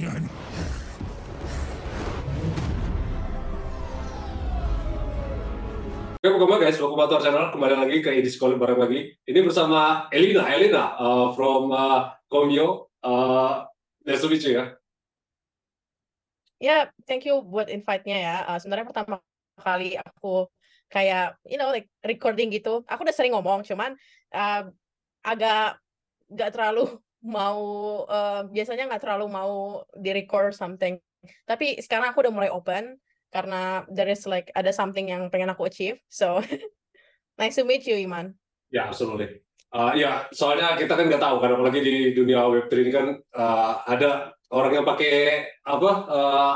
bajingan. Oke, welcome guys, welcome to our channel. Kembali lagi ke Edis Call bareng lagi. Ini bersama Elina, Elina uh, from uh, Komio. Uh, nice to meet you ya. Ya, thank you buat invite-nya ya. Uh, sebenarnya pertama kali aku kayak, you know, like recording gitu. Aku udah sering ngomong, cuman uh, agak nggak terlalu mau, uh, biasanya nggak terlalu mau di-record something. Tapi sekarang aku udah mulai open karena there is like ada something yang pengen aku achieve. So nice to meet you, Iman. Ya, absolutely. Uh, ya, soalnya kita kan nggak tahu kan, apalagi di dunia Web3 ini kan uh, ada orang yang pakai apa? Uh,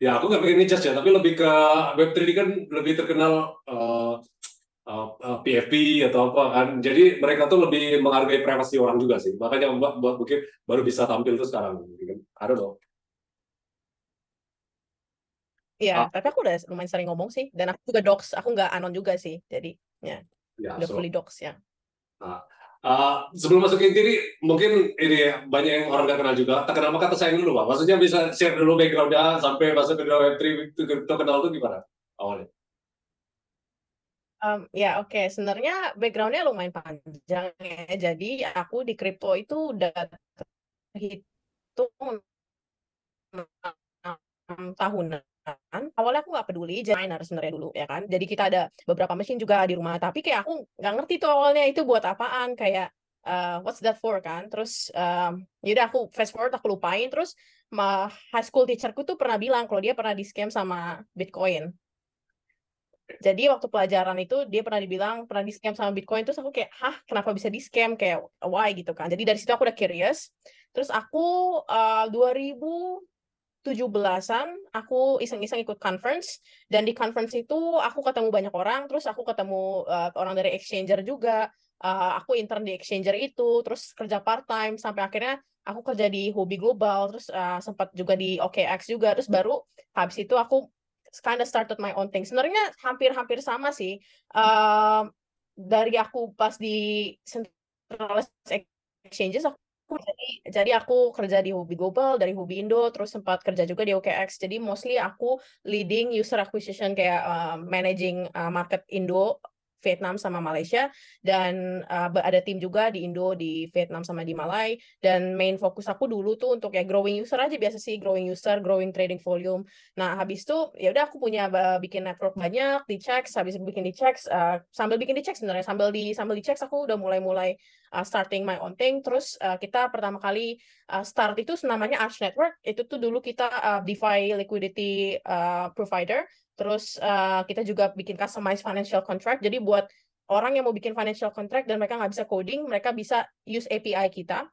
ya, aku nggak pengen ngejudge ya, tapi lebih ke Web3 ini kan lebih terkenal uh, uh, uh, PFP atau apa kan. Jadi mereka tuh lebih menghargai privasi orang juga sih. Makanya buat buat mungkin baru bisa tampil tuh sekarang. Don't know. Iya, Ah. tapi aku udah lumayan sering ngomong sih. Dan aku juga docs, aku nggak anon juga sih. Jadi, ya, Ya, udah so- fully docs ya. Uh, sebelum masuk ke inti mungkin ini ya, banyak yang orang nggak kenal juga. Tak kenal maka sayang dulu, Pak. Maksudnya bisa share dulu background-nya sampai masuk ke dunia Web3 itu itu kenal tuh gimana awalnya? Um, ya oke, sebenarnya backgroundnya lumayan panjang ya. Jadi aku di crypto itu udah terhitung tahunan. Awalnya aku nggak peduli, miner sebenarnya dulu ya kan. Jadi kita ada beberapa mesin juga di rumah, tapi kayak aku nggak ngerti tuh awalnya itu buat apaan. Kayak uh, what's that for kan? Terus um, yaudah aku fast forward aku lupain. Terus ma high school teacherku tuh pernah bilang kalau dia pernah di scam sama Bitcoin. Jadi waktu pelajaran itu dia pernah dibilang pernah di scam sama Bitcoin terus aku kayak hah kenapa bisa di scam kayak why gitu kan. Jadi dari situ aku udah curious. Terus aku uh, 2017-an aku iseng-iseng ikut conference dan di conference itu aku ketemu banyak orang terus aku ketemu uh, orang dari exchanger juga. Uh, aku intern di exchanger itu terus kerja part time sampai akhirnya aku kerja di Hobi Global terus uh, sempat juga di OKX juga terus baru habis itu aku kind of started my own thing. Sebenarnya hampir-hampir sama sih. Um, dari aku pas di centralized exchanges aku jadi jadi aku kerja di Hobi Global dari Hobi Indo terus sempat kerja juga di OKX. Jadi mostly aku leading user acquisition kayak uh, managing uh, market Indo Vietnam sama Malaysia dan uh, ada tim juga di Indo di Vietnam sama di Malai dan main fokus aku dulu tuh untuk ya growing user aja biasa sih growing user growing trading volume Nah, habis itu ya udah aku punya uh, bikin network banyak di checks, habis bikin di checks uh, sambil bikin di checks sebenarnya sambil di sambil di checks aku udah mulai-mulai uh, starting my own thing. Terus uh, kita pertama kali uh, start itu namanya Arch Network. Itu tuh dulu kita uh, DeFi liquidity uh, provider. Terus uh, kita juga bikin customized financial contract. Jadi buat orang yang mau bikin financial contract dan mereka nggak bisa coding, mereka bisa use API kita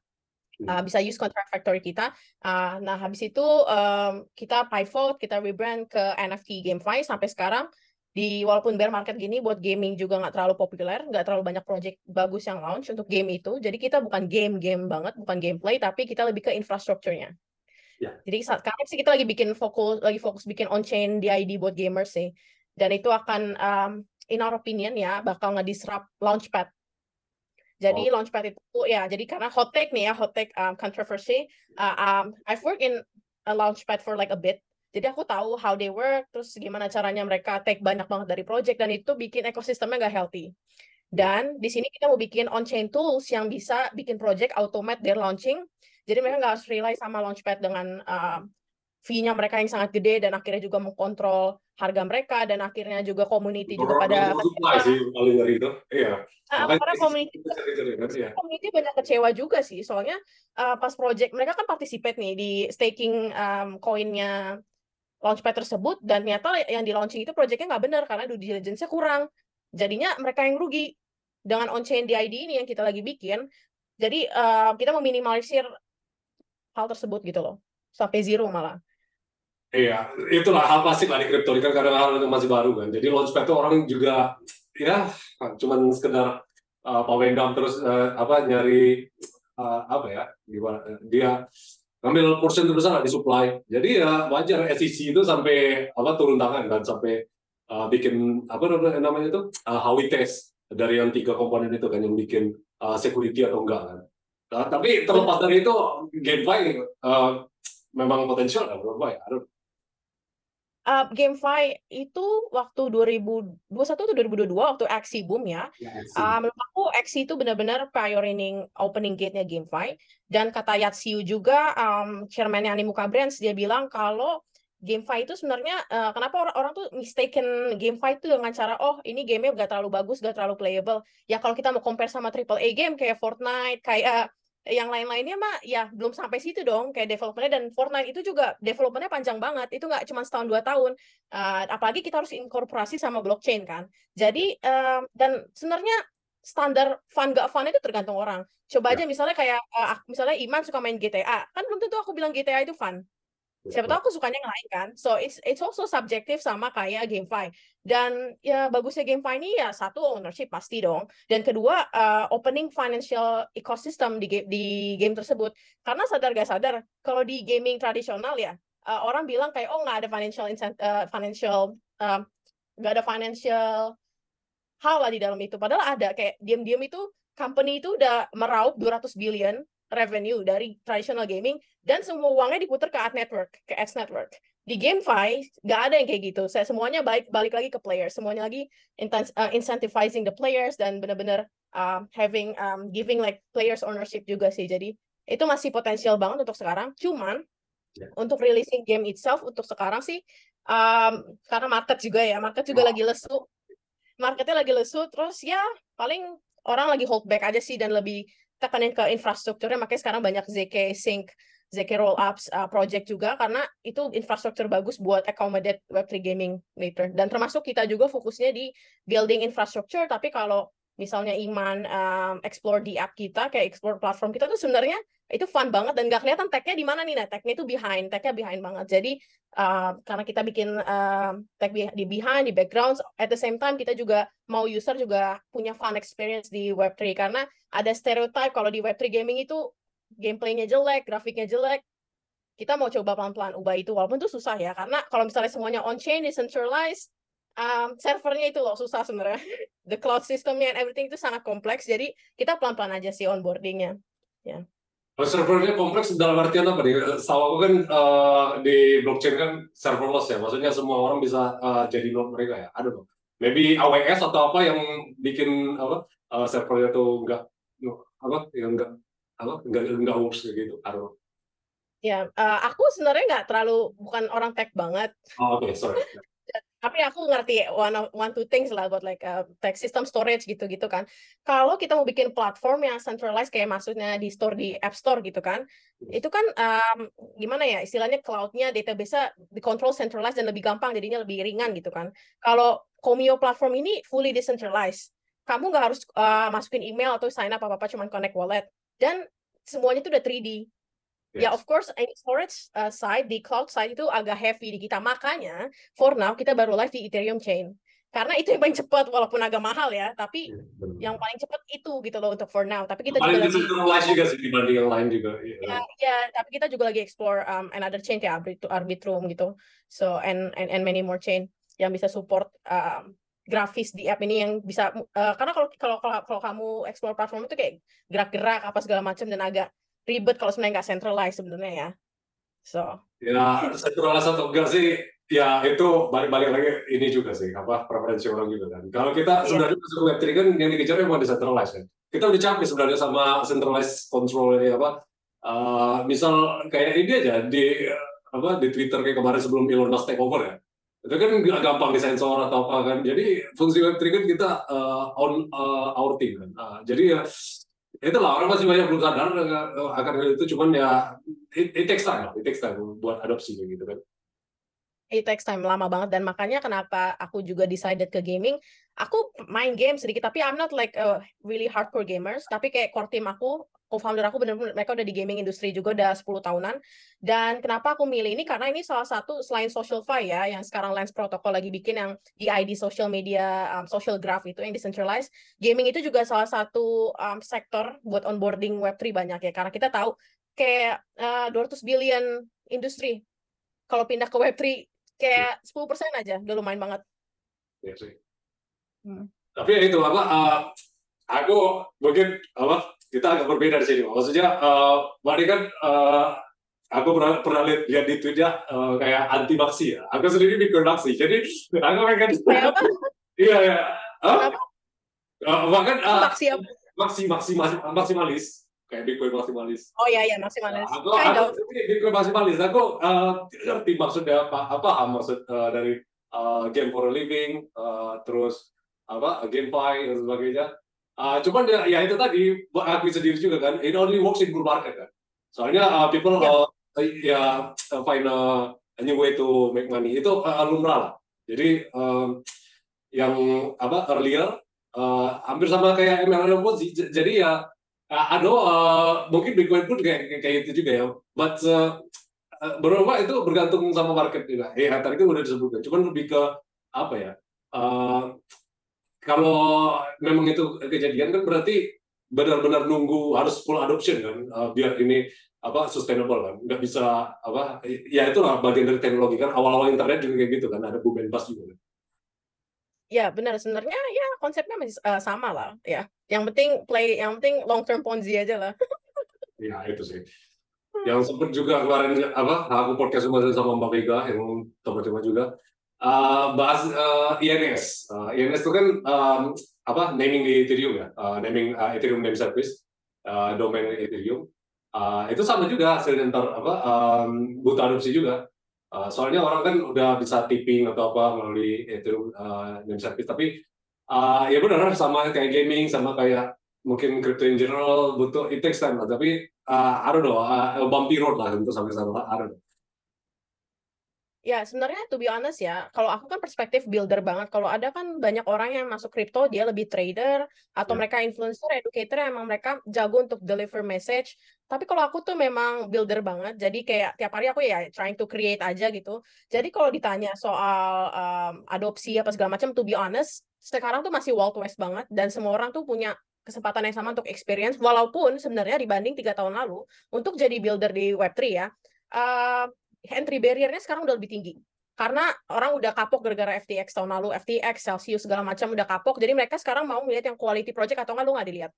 uh, bisa use contract factory kita. Uh, nah, habis itu um, kita pivot, kita rebrand ke NFT GameFi sampai sekarang di walaupun bear market gini buat gaming juga nggak terlalu populer, nggak terlalu banyak project bagus yang launch untuk game itu. Jadi kita bukan game-game banget, bukan gameplay, tapi kita lebih ke infrastrukturnya. Ya. Jadi saat sekarang sih kita lagi bikin fokus, lagi fokus bikin on-chain DID buat gamers sih. Dan itu akan, um, in our opinion ya, bakal nge-disrupt Launchpad. Jadi Launchpad itu ya, jadi karena hot take nih ya, hot take um, controversy. Uh, um, I've worked in a Launchpad for like a bit. Jadi aku tahu how they work, terus gimana caranya mereka take banyak banget dari project dan itu bikin ekosistemnya nggak healthy. Dan di sini kita mau bikin on-chain tools yang bisa bikin project automate their launching. Jadi mereka nggak harus rely sama Launchpad dengan uh, fee-nya mereka yang sangat gede dan akhirnya juga mengkontrol harga mereka dan akhirnya juga community juga pada supply sih paling dari itu. Iya. Nah, Makanya karena sih, community cari-cari kan, iya. community banyak kecewa juga sih soalnya uh, pas project mereka kan participate nih di staking um, koinnya launchpad tersebut dan ternyata yang di launching itu projectnya nggak benar karena due diligence-nya kurang jadinya mereka yang rugi dengan on-chain DID ini yang kita lagi bikin jadi uh, kita meminimalisir hal tersebut gitu loh sampai zero malah Iya, itulah hal pasti lah di kripto kan karena hal yang masih baru kan. Jadi launchpad itu orang juga ya cuman sekedar uh, pawai dump terus uh, apa nyari uh, apa ya gimana dia ngambil portion terbesar di supply. Jadi ya wajar SEC itu sampai apa turun tangan kan sampai uh, bikin apa namanya namanya itu uh, Howey test dari yang tiga komponen itu kan yang bikin uh, security atau enggak kan. Nah, tapi terlepas dari itu GameFi uh, memang potensial kan menurut gue ya. Uh, GameFi itu waktu 2021 atau 2022 waktu Axie boom ya. ya uh, menurut aku Axie itu benar-benar pioneering opening gate-nya GameFi dan kata Yatsiu juga um, chairman-nya Animuka Brands dia bilang kalau GameFi itu sebenarnya uh, kenapa orang orang tuh mistaken GameFi itu dengan cara oh ini gamenya gak terlalu bagus, gak terlalu playable. Ya kalau kita mau compare sama triple A game kayak Fortnite, kayak yang lain-lainnya mah ya belum sampai situ dong kayak developernya dan Fortnite itu juga developernya panjang banget. Itu nggak cuma setahun dua tahun. Uh, apalagi kita harus inkorporasi sama blockchain kan. Jadi uh, dan sebenarnya standar fun gak fun itu tergantung orang. Coba ya. aja misalnya kayak uh, misalnya Iman suka main GTA kan belum tentu aku bilang GTA itu fun siapa tahu aku sukanya yang lain kan. So it's it's also subjective sama kayak GameFi. Dan ya bagusnya GameFi ini ya satu ownership pasti dong. Dan kedua uh, opening financial ecosystem di game, di game tersebut. Karena sadar gak sadar kalau di gaming tradisional ya uh, orang bilang kayak oh nggak ada financial uh, financial uh, nggak ada financial hal lah di dalam itu. Padahal ada kayak diam-diam itu company itu udah meraup 200 billion revenue dari traditional gaming dan semua uangnya diputar ke ad network, ke ads network. Di GameFi nggak ada yang kayak gitu. Saya semuanya balik balik lagi ke players, semuanya lagi intense, uh, incentivizing the players dan benar-benar uh, having um, giving like players ownership juga sih. Jadi itu masih potensial banget untuk sekarang. Cuman yeah. untuk releasing game itself untuk sekarang sih um, karena market juga ya, market juga wow. lagi lesu. Marketnya lagi lesu, terus ya paling orang lagi hold back aja sih dan lebih tekanin ke infrastrukturnya makanya sekarang banyak ZK Sync ZK Rollups uh, project juga karena itu infrastruktur bagus buat accommodate Web3 gaming later. Dan termasuk kita juga fokusnya di building infrastructure tapi kalau misalnya Iman um, explore di app kita kayak explore platform kita tuh sebenarnya itu fun banget dan gak kelihatan tagnya di mana nih. Nah tagnya itu behind tagnya behind banget. Jadi uh, karena kita bikin uh, tag di behind di background at the same time kita juga mau user juga punya fun experience di Web3 karena ada stereotype kalau di Web3 gaming itu gameplaynya jelek grafiknya jelek kita mau coba pelan-pelan ubah itu. Walaupun itu susah ya karena kalau misalnya semuanya on chain decentralized um, servernya itu loh susah sebenarnya. The cloud systemnya and everything itu sangat kompleks jadi kita pelan-pelan aja sih onboardingnya. Ya. yeah. Servernya kompleks dalam artian apa nih? Setahu aku kan uh, di blockchain kan serverless ya, maksudnya semua orang bisa uh, jadi node mereka ya. Aduh, maybe AWS atau apa yang bikin apa uh, servernya tuh enggak apa yang enggak apa enggak enggak works gitu. Aduh. Ya, uh, aku sebenarnya nggak terlalu bukan orang tech banget. Oh, Oke, okay, sorry tapi aku ngerti one of, one two things lah buat like uh, text system storage gitu-gitu kan. Kalau kita mau bikin platform yang centralized kayak maksudnya di store di App Store gitu kan, itu kan um, gimana ya istilahnya cloud-nya database-nya dikontrol centralized dan lebih gampang jadinya lebih ringan gitu kan. Kalau Comio platform ini fully decentralized, kamu nggak harus uh, masukin email atau sign up apa-apa cuma connect wallet dan semuanya itu udah 3D Ya, yeah, of course, storage uh, side di cloud side itu agak heavy di kita. Makanya, for now kita baru live di Ethereum chain. Karena itu yang paling cepat, walaupun agak mahal ya. Tapi yeah, yang paling cepat itu gitu loh untuk for now. Tapi kita paling juga lagi juga sih dibanding yang lain juga. Ya, yeah, yeah, tapi kita juga lagi explore um, another chain kayak Arbitrum gitu. So and and and many more chain yang bisa support um, grafis di app ini yang bisa uh, karena kalau kalau kalau kamu explore platform itu kayak gerak-gerak apa segala macam dan agak ribet kalau sebenarnya nggak centralized sebenarnya ya. So. Ya, centralized atau enggak sih, ya itu balik-balik lagi ini juga sih, apa preferensi orang juga kan. Kalau kita yeah. sebenarnya masuk Web3 kan yang dikejar memang decentralized kan. Kita udah capek sebenarnya sama centralized control ini apa. Uh, misal kayak ini aja di apa di Twitter kayak kemarin sebelum Elon Musk take over ya. Itu kan nggak gampang disensor atau apa kan. Jadi fungsi Web3 kan kita uh, on uh, our team kan. Uh, jadi ya itulah orang masih banyak belum sadar akan hal itu cuman ya it, it takes time it takes time buat adopsi gitu kan. It takes time lama banget dan makanya kenapa aku juga decided ke gaming aku main game sedikit tapi I'm not like a really hardcore gamers tapi kayak core team aku co-founder aku benar-benar mereka udah di gaming industri juga udah 10 tahunan. Dan kenapa aku milih ini? Karena ini salah satu selain social fi ya yang sekarang Lens Protocol lagi bikin yang di ID social media um, social graph itu yang decentralized. Gaming itu juga salah satu um, sektor buat onboarding web3 banyak ya. Karena kita tahu kayak uh, 200 billion industri. Kalau pindah ke web3 kayak 10% iya. aja. Udah lumayan banget. Ya sih. Hmm. tapi ya itu apa uh, aku mungkin apa kita agak berbeda di sini. Maksudnya, uh, kan uh, aku pernah pernah lihat, lihat di Twitter uh, kayak anti maksi ya. Aku sendiri Bitcoin maksi. Jadi aku pengen? Iya ya. Huh? Uh, bahkan uh, apa? Maksi maksimalis kayak Bitcoin maksimalis. Oh iya iya maksimalis. Nah, aku kind aku of. Bitcoin maksimalis. Aku uh, ngerti maksudnya apa apa maksud uh, dari uh, game for a living, uh, terus apa GameFi dan sebagainya. Uh, cuman ya, ya itu tadi aku sendiri juga kan, it only works in bull market kan. Soalnya uh, people yeah. uh, ya uh, find a, a new way to make money itu uh, lumrah lah. Jadi um, yang apa earlier uh, hampir sama kayak MLM pun sih. Jadi ya uh, aduh uh, mungkin Bitcoin pun kayak kayak itu juga ya. But uh, berapa itu bergantung sama market juga. Ya tadi kan udah disebutkan. Cuman lebih ke apa ya? Uh, kalau memang itu kejadian kan berarti benar-benar nunggu harus full adoption kan uh, biar ini apa sustainable kan nggak bisa apa ya itulah bagian dari teknologi kan awal-awal internet juga kayak gitu kan ada boom and bust juga kan. Ya benar sebenarnya ya konsepnya masih uh, sama lah ya. Yang penting play, yang penting long term ponzi aja lah. ya itu sih. Yang sempat juga kemarin apa aku podcast sama Mbak Vega yang teman-teman juga uh, bahas uh, INS. Uh, INS itu kan um, apa naming di Ethereum ya, uh, naming uh, Ethereum name service, uh, domain Ethereum. Uh, itu sama juga hasil ntar apa um, butuh adopsi juga. Uh, soalnya orang kan udah bisa tipping atau apa melalui Ethereum uh, name service, tapi uh, ya benar sama kayak gaming, sama kayak mungkin crypto in general butuh it takes lah. Tapi uh, I don't know, uh, bumpy road lah untuk sampai sana. I don't know. Ya, sebenarnya to be honest ya, kalau aku kan perspektif builder banget. Kalau ada kan banyak orang yang masuk kripto, dia lebih trader, atau yeah. mereka influencer, educator, emang mereka jago untuk deliver message. Tapi kalau aku tuh memang builder banget, jadi kayak tiap hari aku ya trying to create aja gitu. Jadi kalau ditanya soal um, adopsi apa segala macam, to be honest, sekarang tuh masih wild west banget, dan semua orang tuh punya kesempatan yang sama untuk experience, walaupun sebenarnya dibanding tiga tahun lalu, untuk jadi builder di Web3 ya, uh, entry barrier-nya sekarang udah lebih tinggi. Karena orang udah kapok gara-gara FTX tahun lalu, FTX, Celsius, segala macam udah kapok. Jadi mereka sekarang mau melihat yang quality project atau nggak, lu nggak dilihat.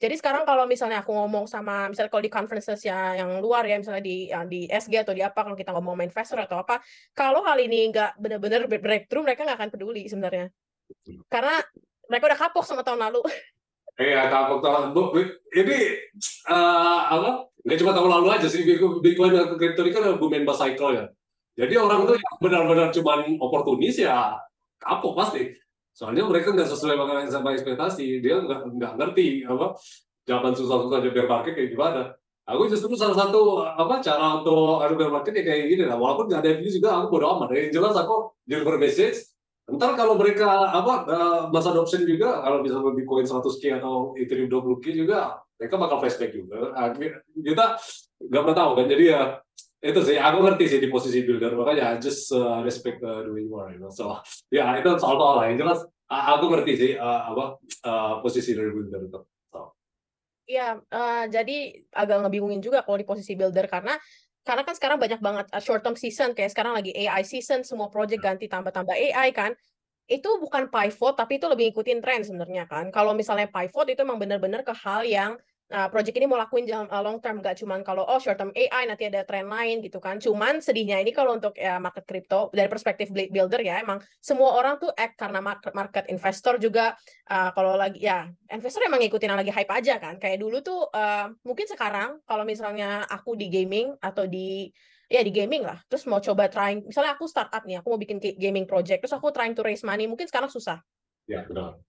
Jadi sekarang kalau misalnya aku ngomong sama, misalnya kalau di conferences ya yang luar ya, misalnya di yang di SG atau di apa, kalau kita ngomong sama investor atau apa, kalau hal ini nggak benar-benar breakthrough, mereka nggak akan peduli sebenarnya. Karena mereka udah kapok sama tahun lalu. Iya, kapok tahun. Ini uh, apa? nggak cuma tahun lalu aja sih Bitcoin dan crypto ini kan boom and cycle ya. Jadi orang tuh benar-benar cuma oportunis ya kapok pasti. Soalnya mereka nggak sesuai sama ekspektasi, dia nggak nggak ngerti apa jawaban susah-susah di bear market kayak gimana. Aku justru salah satu apa cara untuk ada bear ya kayak gini lah. Walaupun nggak ada view juga aku bodo amat. Yang jelas aku deliver message. Ntar kalau mereka apa uh, masa adoption juga kalau bisa Bitcoin 100k atau Ethereum 20k juga mereka bakal flashback juga. Akhir, kita nggak pernah tahu kan. Jadi ya itu sih aku ngerti sih di posisi builder makanya I just uh, respect uh, the way you know. so ya itu soal soal lah yang jelas aku ngerti sih uh, apa uh, posisi dari builder itu so. ya uh, jadi agak ngebingungin juga kalau di posisi builder karena karena kan sekarang banyak banget uh, short term season kayak sekarang lagi AI season semua project ganti tambah-tambah AI kan. Itu bukan pivot tapi itu lebih ngikutin tren sebenarnya kan. Kalau misalnya pivot itu memang benar-benar ke hal yang Nah, project ini mau lakuin jam uh, long term, gak cuman kalau oh short term AI nanti ada tren lain gitu kan. Cuman sedihnya ini kalau untuk ya, market crypto dari perspektif builder ya emang semua orang tuh act karena market, market investor juga uh, kalau lagi ya investor emang ngikutin yang lagi hype aja kan. Kayak dulu tuh uh, mungkin sekarang kalau misalnya aku di gaming atau di ya di gaming lah terus mau coba trying misalnya aku startup nih aku mau bikin gaming project terus aku trying to raise money mungkin sekarang susah ya benar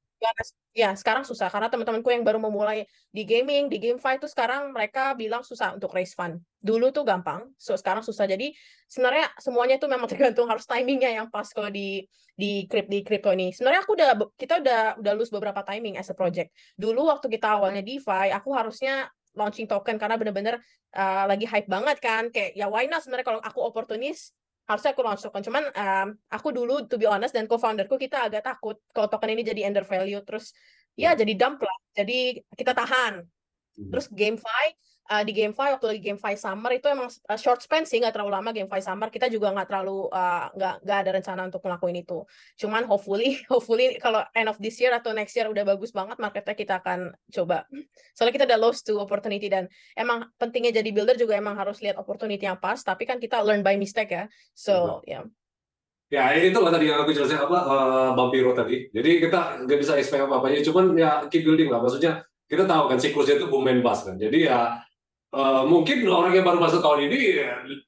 ya sekarang susah karena teman-temanku yang baru memulai di gaming, di GameFi itu sekarang mereka bilang susah untuk raise fund. Dulu tuh gampang, so sekarang susah. Jadi sebenarnya semuanya itu memang tergantung harus timingnya yang pas kalau di di krip di crypto ini. Sebenarnya aku udah kita udah udah lose beberapa timing as a project. Dulu waktu kita awalnya DeFi, aku harusnya launching token karena bener-bener uh, lagi hype banget kan. Kayak ya why not sebenarnya kalau aku oportunis harusnya aku token cuman um, aku dulu to be honest dan co-founderku kita agak takut kalau token ini jadi under value terus ya yeah. jadi dump lah jadi kita tahan hmm. terus GameFi uh, di Game Five waktu lagi Game Five Summer itu emang uh, short span sih nggak terlalu lama Game Five Summer kita juga nggak terlalu nggak uh, nggak ada rencana untuk ngelakuin itu cuman hopefully hopefully kalau end of this year atau next year udah bagus banget marketnya kita akan coba soalnya kita udah lost to opportunity dan emang pentingnya jadi builder juga emang harus lihat opportunity yang pas tapi kan kita learn by mistake ya so ya yeah. Ya itu lah tadi yang aku jelasin apa uh, Vampiro tadi. Jadi kita nggak bisa expect apa apa ya, cuman ya keep building lah. Maksudnya kita tahu kan siklusnya itu boom and bust kan. Jadi ya Uh, mungkin orang yang baru masuk tahun ini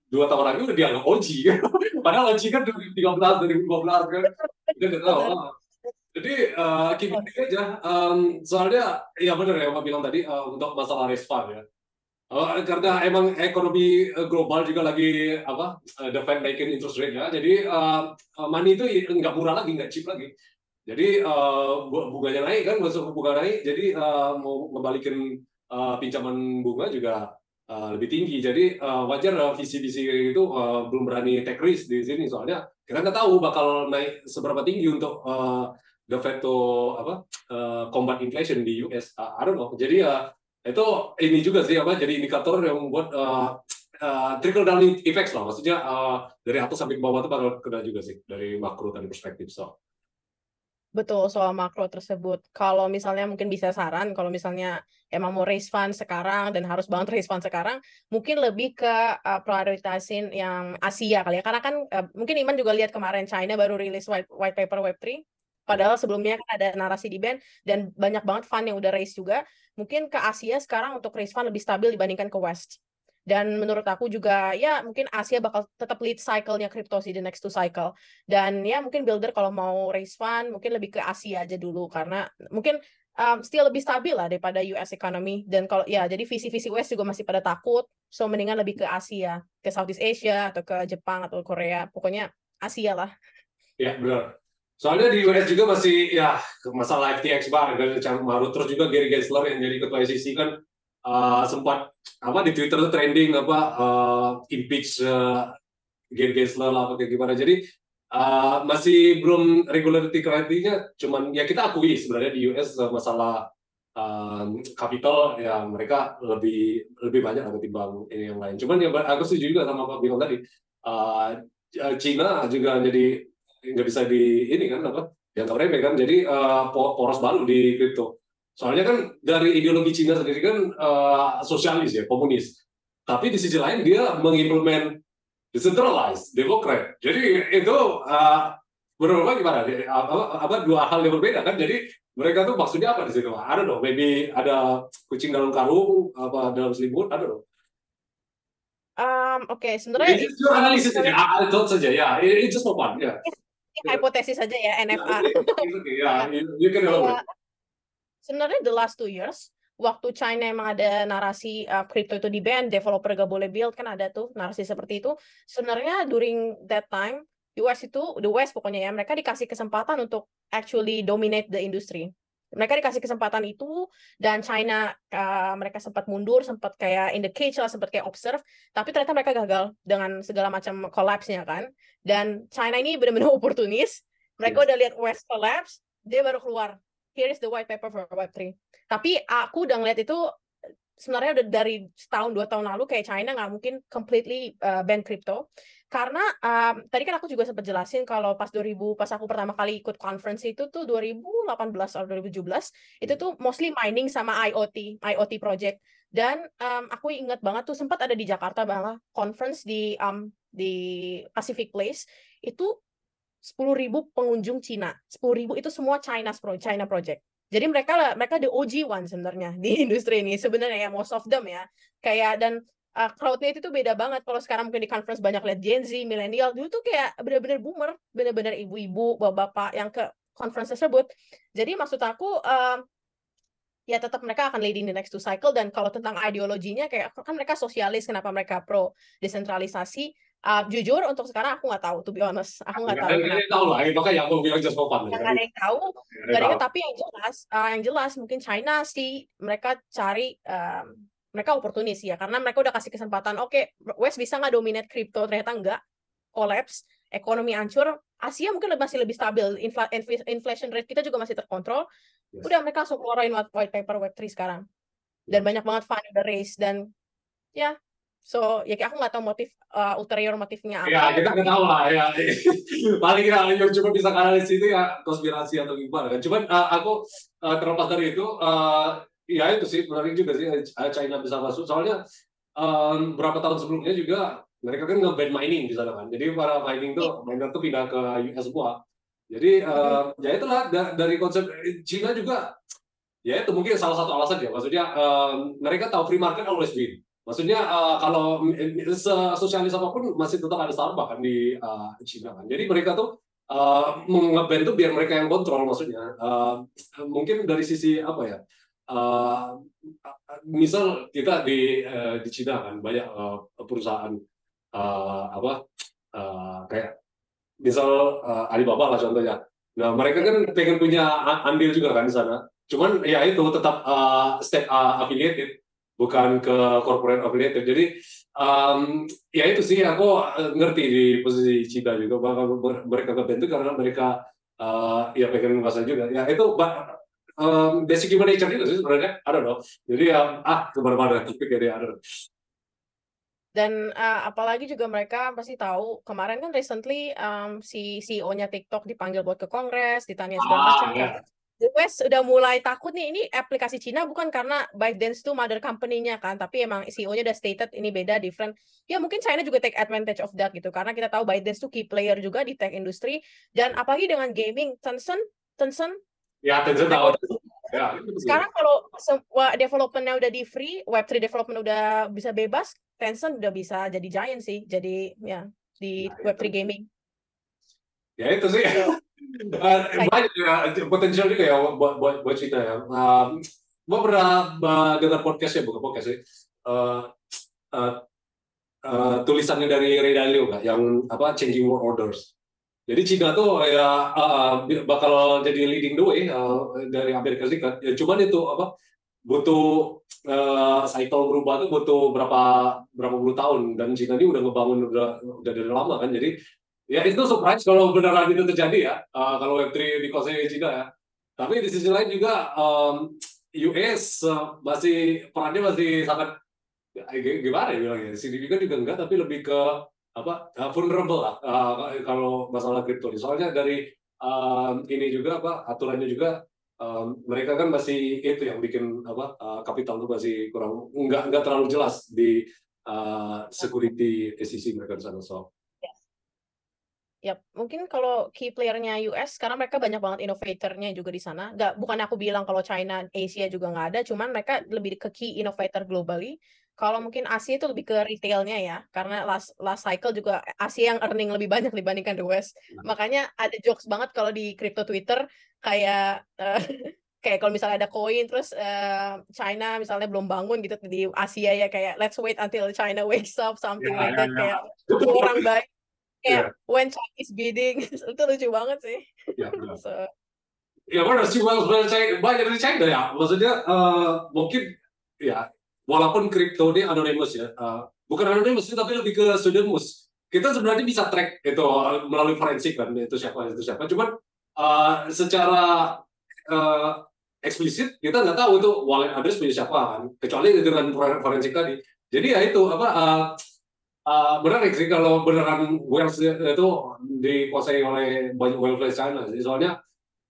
dua tahun lagi udah dianggap OG padahal OG kan 2013 2012 kan. Kita nggak tahu. Jadi uh, keep aja. Um, soalnya ya benar ya Pak bilang tadi uh, untuk masalah respon ya. Uh, karena emang ekonomi global juga lagi apa uh, the Fed naikin interest rate ya. Jadi uh, money itu nggak murah lagi nggak cheap lagi. Jadi uh, bunganya naik kan masuk bunga naik. Jadi uh, mau ngebalikin uh, pinjaman bunga juga uh, lebih tinggi. Jadi uh, wajar uh, visi-visi itu uh, belum berani take risk di sini soalnya kita nggak tahu bakal naik seberapa tinggi untuk uh, the Fed to apa uh, combat inflation di US. Uh, I don't know. Jadi ya uh, itu ini juga sih apa jadi indikator yang membuat uh, uh, trickle down effects lah. Maksudnya uh, dari atas sampai ke bawah itu bakal kena juga sih dari makro tadi perspektif. So Betul, soal makro tersebut. Kalau misalnya mungkin bisa saran, kalau misalnya emang mau raise fund sekarang dan harus banget raise fund sekarang, mungkin lebih ke uh, prioritasin yang Asia kali ya. Karena kan uh, mungkin Iman juga lihat kemarin China baru rilis white, white paper Web3. Padahal sebelumnya kan ada narasi di band dan banyak banget fund yang udah raise juga. Mungkin ke Asia sekarang untuk raise fund lebih stabil dibandingkan ke West. Dan menurut aku juga ya mungkin Asia bakal tetap lead cycle-nya crypto sih the next two cycle. Dan ya mungkin builder kalau mau raise fund mungkin lebih ke Asia aja dulu karena mungkin um, still lebih stabil lah daripada US economy. Dan kalau ya jadi visi-visi US juga masih pada takut. So mendingan lebih ke Asia, ke Southeast Asia atau ke Jepang atau Korea. Pokoknya Asia lah. Ya benar. Soalnya di US juga masih ya masalah FTX bar dan Marut terus juga Gary Gensler yang jadi ketua SEC kan uh, sempat apa di Twitter trending apa uh, impeach uh, Gary Gensler lah apa kayak gimana. Jadi uh, masih belum regularity criteria cuman ya kita akui sebenarnya di US masalah um, capital ya mereka lebih lebih banyak ketimbang ini yang lain. Cuman ya aku setuju juga sama Pak Bintang tadi. Uh, Cina juga jadi nggak bisa di ini kan apa dianggap remeh kan. Jadi uh, poros baru di kripto. Soalnya kan dari ideologi Cina sendiri kan uh, sosialis ya, komunis. Tapi di sisi lain dia mengimplement decentralized, demokrat. Jadi itu uh, menurut gimana? Apa, apa dua hal yang berbeda kan? Jadi mereka tuh maksudnya apa di situ? Ada dong, maybe ada kucing dalam karung, apa dalam selimut, ada dong. Um, Oke, okay. sebenarnya itu analisis saja, itu saja ya, itu just for fun, ya. Hipotesis saja ya, NFA. Ya, you can elaborate sebenarnya the last two years waktu China emang ada narasi uh, crypto itu di ban, developer gak boleh build kan ada tuh narasi seperti itu. Sebenarnya during that time US itu the West pokoknya ya mereka dikasih kesempatan untuk actually dominate the industry. Mereka dikasih kesempatan itu dan China uh, mereka sempat mundur, sempat kayak in the cage lah, sempat kayak observe, tapi ternyata mereka gagal dengan segala macam collapse-nya kan. Dan China ini benar-benar oportunis. Mereka yes. udah lihat West collapse, dia baru keluar here is the white paper for Web3. Tapi aku udah ngeliat itu sebenarnya udah dari setahun dua tahun lalu kayak China nggak mungkin completely uh, ban crypto karena um, tadi kan aku juga sempat jelasin kalau pas 2000 pas aku pertama kali ikut conference itu tuh 2018 atau 2017 itu tuh mostly mining sama IoT IoT project dan um, aku ingat banget tuh sempat ada di Jakarta bahwa conference di um, di Pacific Place itu sepuluh ribu pengunjung Cina. sepuluh ribu itu semua China China project. Jadi mereka mereka the OG one sebenarnya di industri ini sebenarnya ya most of them ya. Kayak dan uh, crowdnya itu tuh beda banget. Kalau sekarang mungkin di conference banyak lihat Gen Z, milenial, dulu tuh kayak benar-benar boomer, benar-benar ibu-ibu, bapak-bapak yang ke conference tersebut. Jadi maksud aku um, ya tetap mereka akan leading the next two cycle dan kalau tentang ideologinya kayak kan mereka sosialis kenapa mereka pro desentralisasi Uh, jujur untuk sekarang aku nggak tahu, to be honest, aku nggak tahu. Nggak tahu lah, makanya aku bilang just for fun. Nggak ada yang tahu, nggak ada tapi yang jelas, uh, yang jelas mungkin China sih mereka cari um, mereka oportunis ya, karena mereka udah kasih kesempatan. Oke, okay, West bisa nggak dominate crypto, ternyata nggak, collapse, ekonomi hancur. Asia mungkin masih lebih stabil, Infl inflation rate kita juga masih terkontrol. Yes. Udah mereka langsung keluarin white paper Web3 sekarang. Dan yes. banyak banget fund udah raise dan Ya, so ya aku nggak tahu motif uh, ulterior motifnya apa. Ya kita nggak tahu lah ya. Paling ya yang cuma bisa kanalisis itu ya konspirasi atau gimana kan. Cuman uh, aku uh, terlepas dari itu, uh, ya itu sih menarik juga sih China bisa masuk. Soalnya um, berapa tahun sebelumnya juga mereka kan nge-ban mining di sana kan. Jadi para mining tuh miner tuh pindah ke US semua. Jadi uh, ya itulah dari konsep China juga ya itu mungkin salah satu alasan ya. Maksudnya uh, mereka tahu free market always win. Maksudnya uh, kalau sosialis apa pun masih tetap ada Starbucks kan di uh, Cina kan. Jadi mereka tuh uh, ngeband tuh biar mereka yang kontrol maksudnya. Uh, mungkin dari sisi apa ya? Uh, misal kita di uh, di Cina kan banyak uh, perusahaan uh, apa uh, kayak misal uh, Alibaba lah contohnya. Nah mereka kan pengen punya andil juga kan di sana. Cuman ya itu tetap uh, step uh, affiliated bukan ke corporate affiliated. Jadi um, ya itu sih aku eh, ngerti di posisi Cina juga bahwa mereka kebentuk karena mereka uh, ya pengen menguasai juga. Ya itu um, basic human nature juga sih sebenarnya. I don't know. Jadi ya ah ke mana-mana tapi kayak I don't know. Dan uh, apalagi juga mereka pasti tahu kemarin kan recently um, si CEO-nya TikTok dipanggil buat ke Kongres, ditanya segala ah, macam. Ya. The West udah mulai takut nih ini aplikasi Cina bukan karena ByteDance itu mother company-nya kan, tapi emang CEO-nya udah stated ini beda, different. Ya mungkin China juga take advantage of that gitu, karena kita tahu ByteDance itu key player juga di tech industry, dan apalagi dengan gaming, Tencent, Tencent. Ya, Tencent tahu. Ya, Sekarang kalau semua development-nya udah di free, Web3 development udah bisa bebas, Tencent udah bisa jadi giant sih, jadi ya di nah, Web3 gaming. Ya itu sih. Uh, banyak ya potensial juga ya buat buat buat Cina ya. Um, gue pernah uh, dengar podcast ya bukan podcast sih. Uh, uh, uh, tulisannya dari Ray Dalio kak, yang apa Changing World Orders. Jadi Cina tuh ya uh, bakal jadi leading the way uh, dari Amerika Serikat. Ya cuman itu apa butuh uh, cycle berubah tuh butuh berapa berapa puluh tahun dan Cina ini udah ngebangun udah udah dari lama kan. Jadi ya itu surprise kalau beneran itu terjadi ya. Uh, kalau Web3 dikuasai Cina ya. Tapi di sisi lain juga um, US uh, masih perannya masih sangat ya, gimana ya bilangnya? Signifikan juga enggak tapi lebih ke apa uh, vulnerable lah. Uh, kalau masalah kripto soalnya dari um, ini juga apa aturannya juga um, mereka kan masih itu yang bikin apa uh, kapital itu masih kurang enggak enggak terlalu jelas di uh, security sisi mereka di sana. So Ya, mungkin kalau key playernya US karena mereka banyak banget innovatornya juga di sana. Gak, bukan aku bilang kalau China, Asia juga nggak ada, cuman mereka lebih ke key innovator globally. Kalau mungkin Asia itu lebih ke retailnya ya, karena last last cycle juga Asia yang earning lebih banyak dibandingkan the West. Hmm. Makanya ada jokes banget kalau di crypto Twitter kayak uh, kayak kalau misalnya ada koin terus uh, China misalnya belum bangun gitu di Asia ya kayak let's wait until China wakes up something yeah, like that yeah, yeah. kayak orang baik kayak yeah. when Chinese bidding itu lucu banget sih. Ya, so. ya benar sih banyak banyak dari China ya. Maksudnya uh, mungkin ya walaupun kripto ini anonymous ya, uh, bukan anonymous tapi lebih ke pseudonymous. Kita sebenarnya bisa track itu melalui forensik kan itu siapa itu siapa. Cuman uh, secara uh, eksplisit kita nggak tahu itu wallet address punya siapa kan, kecuali dengan forensik tadi. Jadi ya itu apa uh, uh, benar sih kalau beneran Wales itu dikuasai oleh banyak Wales China sih. Soalnya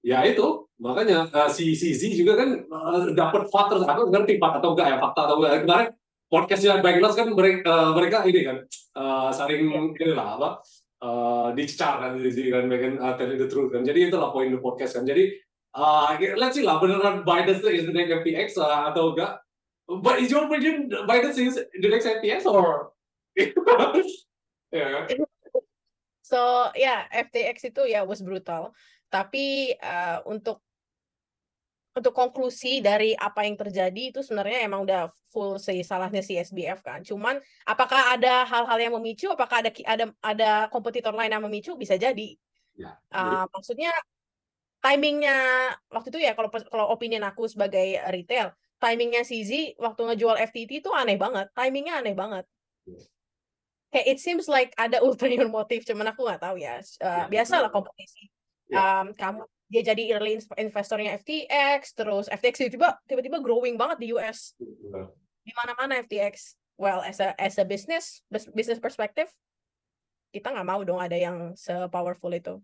ya itu makanya uh, si si Z juga kan uh, dapat fakta aku ngerti fakta atau enggak ya fakta atau enggak. Kemarin podcastnya Bangladesh kan mereka, uh, mereka ini kan uh, saling ini lah apa uh, dicecar kan di kan bagian uh, telling the truth kan. Jadi itulah poin the podcast kan. Jadi uh, let's see lah beneran Biden is the next FTX uh, atau enggak? But is your opinion Biden is the next FTX or yeah. So ya yeah, FTX itu ya yeah, was brutal. Tapi uh, untuk untuk konklusi dari apa yang terjadi itu sebenarnya emang udah full sih salahnya si SBF kan. Cuman apakah ada hal-hal yang memicu? Apakah ada ada ada kompetitor lain yang memicu? Bisa jadi. Ya, uh, maksudnya timingnya waktu itu ya kalau kalau opinion aku sebagai retail, timingnya CZ waktu ngejual FTT itu aneh banget. Timingnya aneh banget. Kayak it seems like ada ulterior motif cuman aku nggak tahu ya. Uh, biasa lah kompetisi. Um, kamu dia jadi early investornya FTX terus FTX tiba-tiba tiba-tiba growing banget di US di mana-mana FTX well as a as a business business perspective kita nggak mau dong ada yang se powerful itu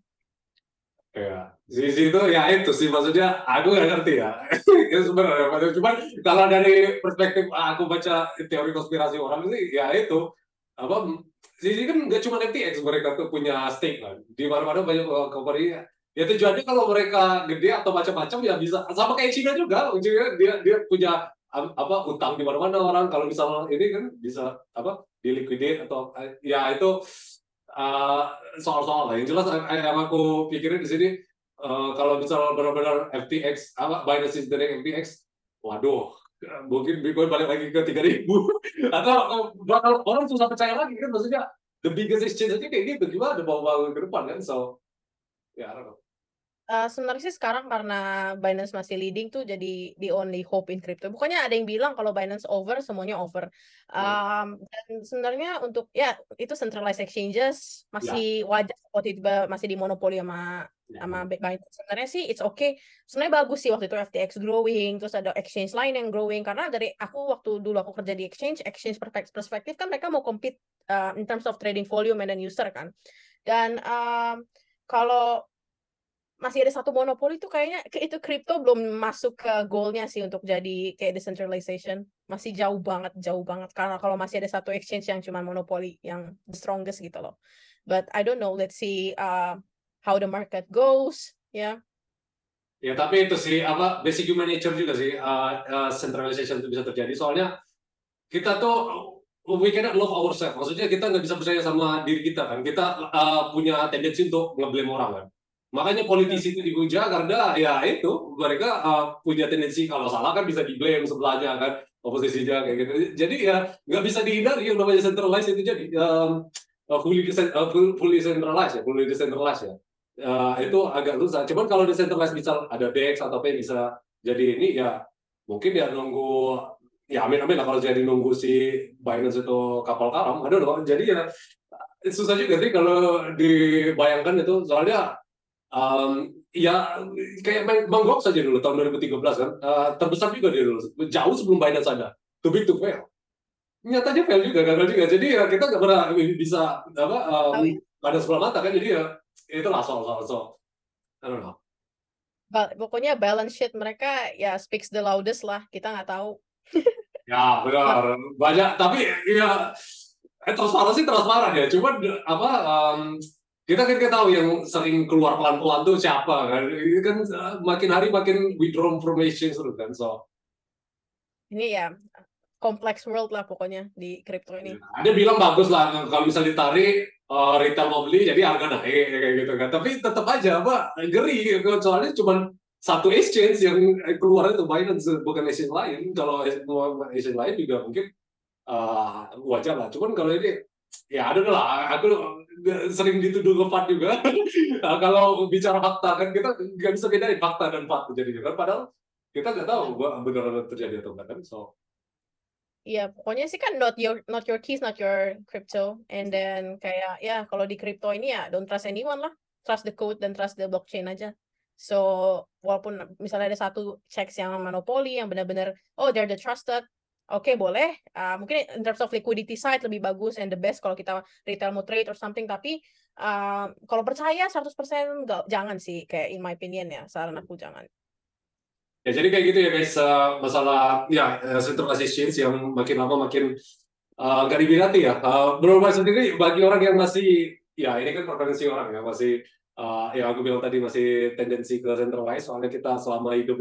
Ya, sisi itu ya itu sih maksudnya aku nggak ngerti ya. ya sebenarnya, cuman kalau dari perspektif aku baca teori konspirasi orang sih ya itu apa sisi kan nggak cuma FTX mereka tuh punya stake kan. Di mana-mana banyak company. Ya tujuannya kalau mereka gede atau macam-macam ya bisa. Sama kayak Cina juga ujungnya dia dia punya apa utang di mana-mana orang. Kalau misalnya ini kan bisa apa diliquidate atau ya itu uh, soal-soal lain. Jelas yang aku pikirin di sini uh, kalau misalnya benar-benar FTX apa Binance dari FTX, waduh mungkin Bitcoin balik lagi ke tiga ribu atau bakal orang susah percaya lagi kan maksudnya the biggest exchange aja kayak gitu gimana bangun ke depan kan so ya yeah. Uh, sebenarnya sih sekarang karena Binance masih leading tuh jadi the only hope in crypto. Bukannya ada yang bilang kalau Binance over semuanya over. Um, dan sebenarnya untuk ya itu centralized exchanges masih yeah. wajar kalau tiba masih dimonopoli sama. Sama Binance. Sebenarnya sih it's okay. Sebenarnya bagus sih waktu itu FTX growing, terus ada exchange lain yang growing karena dari aku waktu dulu aku kerja di exchange, exchange perspektif kan mereka mau compete uh, in terms of trading volume and then user kan. Dan um, kalau masih ada satu monopoli itu kayaknya itu kripto belum masuk ke goalnya sih untuk jadi kayak decentralization masih jauh banget jauh banget karena kalau masih ada satu exchange yang cuma monopoli yang the strongest gitu loh but I don't know let's see uh, how the market goes ya yeah. ya tapi itu sih apa basic human nature juga sih uh, uh, centralization itu bisa terjadi soalnya kita tuh we cannot love ourselves maksudnya kita nggak bisa percaya sama diri kita kan kita uh, punya tendensi untuk ngeblame orang kan Makanya politisi itu dihujat karena ya itu mereka uh, punya tendensi kalau salah kan bisa diblame sebelahnya kan oposisinya kayak gitu. Jadi ya nggak bisa dihindari yang namanya centralized itu jadi um, fully, uh, fully centralized ya, fully decentralized ya. Uh, itu agak susah. Cuman kalau decentralized misal ada DEX atau apa bisa jadi ini ya mungkin ya nunggu ya amin amin lah kalau jadi nunggu si Binance itu kapal karam. Aduh loh. Jadi ya susah juga sih kalau dibayangkan itu soalnya um, ya kayak Bang Gok saja dulu tahun 2013 kan uh, terbesar juga dia dulu jauh sebelum Binance ada too big to fail nyatanya fail juga gagal juga jadi ya kita nggak pernah bisa apa um, ada sebelah mata kan jadi ya itulah soal soal soal I don't know. Ba pokoknya balance sheet mereka ya speaks the loudest lah. Kita nggak tahu. Ya benar. Banyak tapi ya eh, transparansi transparan ya. Cuman apa um, kita kan kita tahu yang sering keluar pelan-pelan tuh siapa kan. Ini kan eh, makin hari makin withdraw information terus kan so. Ini ya kompleks world lah pokoknya di crypto ini. Ya, ada bilang bagus lah kalau misalnya ditarik uh, retail mau beli jadi harga naik kayak gitu kan. Tapi tetap aja apa geri soalnya cuma satu exchange yang keluar itu Binance bukan exchange lain. Kalau exchange lain juga mungkin uh, wajar lah. Cuman kalau ini ya ada lah aku sering dituduh ngefat juga. Nah, kalau bicara fakta kan kita nggak bisa bedain fakta dan fakta jadi kan. Padahal kita nggak tahu benar-benar terjadi atau enggak kan so Iya, pokoknya sih kan not your not your keys, not your crypto. And then kayak ya kalau di crypto ini ya don't trust anyone lah. Trust the code dan trust the blockchain aja. So walaupun misalnya ada satu checks yang monopoli yang benar-benar oh they're the trusted, oke okay, boleh uh, mungkin in terms of liquidity side lebih bagus and the best kalau kita retail mau trade or something tapi uh, kalau percaya 100% enggak, jangan sih kayak in my opinion ya saran aku jangan ya jadi kayak gitu ya guys. Uh, masalah ya centralization yang makin lama makin uh, gak diminati ya. Uh, menurut sendiri bagi orang yang masih ya ini kan preferensi orang ya masih uh, ya aku bilang tadi masih tendensi ke centralized soalnya kita selama hidup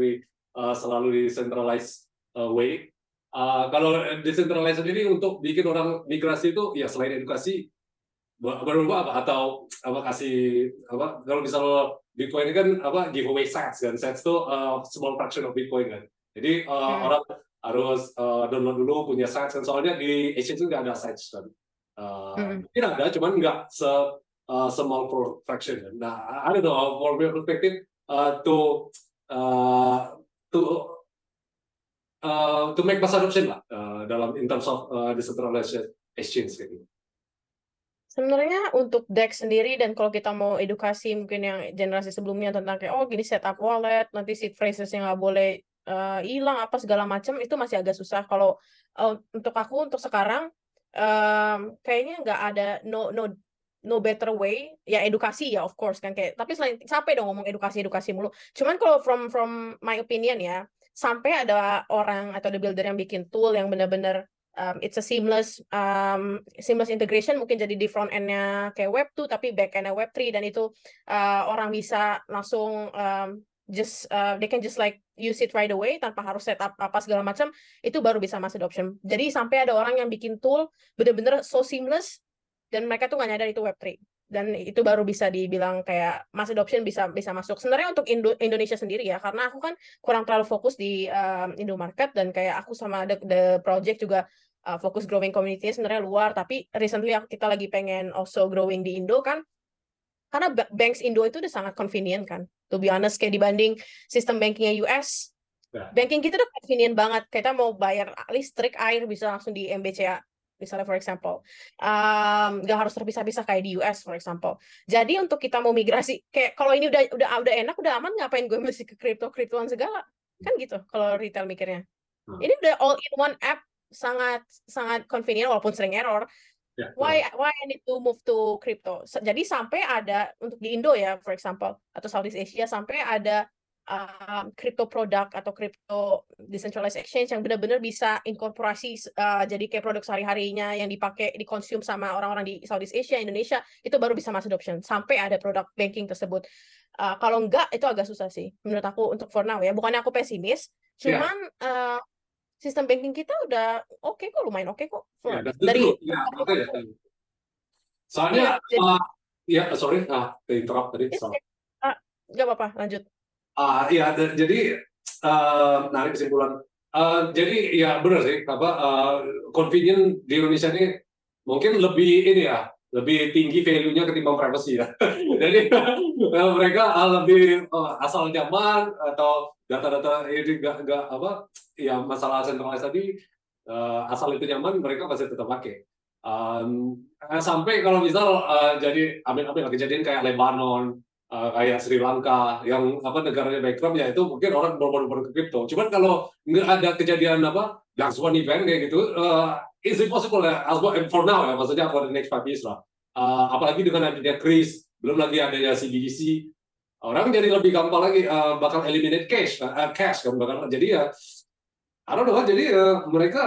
uh, selalu di centralized uh, way. Uh, kalau decentralized sendiri untuk bikin orang migrasi itu ya selain edukasi baru apa? Atau apa kasih apa kalau misal Bitcoin ini kan apa giveaway sets kan sets itu uh, small fraction of Bitcoin kan jadi uh, hmm. orang harus uh, download dulu punya sets kan soalnya di exchange itu nggak ada sets kan uh, hmm. tidak ada cuman nggak se uh, small fraction kan nah ada tuh for perspective uh, to uh, to uh, to make mass adoption lah uh, dalam in terms of uh, decentralized exchange kayak gitu. Sebenarnya untuk DEX sendiri dan kalau kita mau edukasi mungkin yang generasi sebelumnya tentang kayak oh gini setup wallet nanti seed phrases yang nggak boleh hilang uh, apa segala macam itu masih agak susah. Kalau uh, untuk aku untuk sekarang um, kayaknya nggak ada no no no better way. Ya edukasi ya of course kan kayak tapi selain sampai dong ngomong edukasi edukasi mulu. Cuman kalau from from my opinion ya sampai ada orang atau the builder yang bikin tool yang benar-benar um, it's a seamless um, seamless integration. Mungkin jadi di front end-nya kayak web 2 tapi back end-nya web 3 dan itu uh, orang bisa langsung um, just uh, they can just like use it right away tanpa harus setup apa segala macam. Itu baru bisa mass adoption. Jadi sampai ada orang yang bikin tool bener-bener so seamless dan mereka tuh nggak nyadar itu web 3 dan itu baru bisa dibilang kayak mass adoption bisa bisa masuk. Sebenarnya untuk Indo Indonesia sendiri ya, karena aku kan kurang terlalu fokus di um, Indo market dan kayak aku sama the, the project juga uh, fokus growing community sebenarnya luar, tapi recently kita lagi pengen also growing di Indo kan. Karena banks Indo itu udah sangat convenient kan. To be honest kayak dibanding sistem bankingnya US, ya. banking kita udah convenient banget. Kita mau bayar listrik, air bisa langsung di MBCA misalnya for example um, gak harus terpisah-pisah kayak di US for example. Jadi untuk kita mau migrasi kayak kalau ini udah udah udah enak udah aman ngapain gue mesti ke kripto kriptoan segala? Kan gitu kalau retail mikirnya. Hmm. ini udah all in one app sangat sangat convenient walaupun sering error. Yeah, why why I need to move to crypto jadi sampai ada untuk di Indo ya for example atau Southeast Asia sampai ada um, crypto produk atau crypto decentralized exchange yang benar-benar bisa inkorporasi uh, jadi kayak produk sehari-harinya yang dipakai dikonsum sama orang-orang di Southeast Asia, Indonesia itu baru bisa mass adoption sampai ada produk banking tersebut. Uh, kalau enggak itu agak susah sih menurut aku untuk for now ya. Bukannya aku pesimis, iya. cuman yeah. uh, sistem banking kita udah oke okay kok lumayan oke okay kok. Yeah, dari yeah, okay. soalnya ya, jadi, uh, ya sorry ah interrupt tadi. Okay. Uh, gak apa-apa lanjut. Uh, ya, jadi uh, narik kesimpulan. Uh, jadi ya benar sih, apa uh, convenient di Indonesia ini mungkin lebih ini ya, lebih tinggi value-nya ketimbang privacy ya. jadi mereka lebih uh, asal nyaman atau data-data ini gak, gak apa ya masalah centralized tadi uh, asal itu nyaman mereka pasti tetap pakai. Um, sampai kalau misal uh, jadi amin-amin kejadian kayak Lebanon uh, kayak Sri Lanka yang apa negaranya background ya itu mungkin orang berburu-buru ke kripto. Cuman kalau nggak ada kejadian apa yang one event kayak gitu, uh, it's impossible ya. For now ya, maksudnya for the next five years lah. Uh, apalagi dengan adanya Kris, belum lagi adanya CBDC, orang jadi lebih gampang lagi uh, bakal eliminate cash, uh, cash kan bakal jadi ya. I don't know, jadi uh, mereka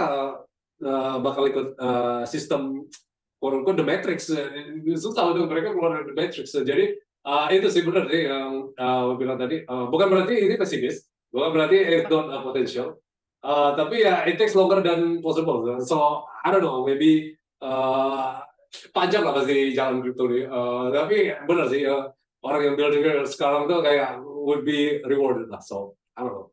uh, bakal ikut uh, sistem unquote the matrix susah untuk mereka keluar dari the matrix jadi Uh, itu sih benar sih yang uh, bilang tadi. Uh, bukan berarti ini pesimis, bukan berarti it's not a potential. Uh, tapi ya it takes longer than possible. So I don't know, maybe uh, panjang lah pasti jalan crypto ini. Uh, tapi benar sih uh, orang yang building sekarang tuh kayak would be rewarded lah. So I don't know.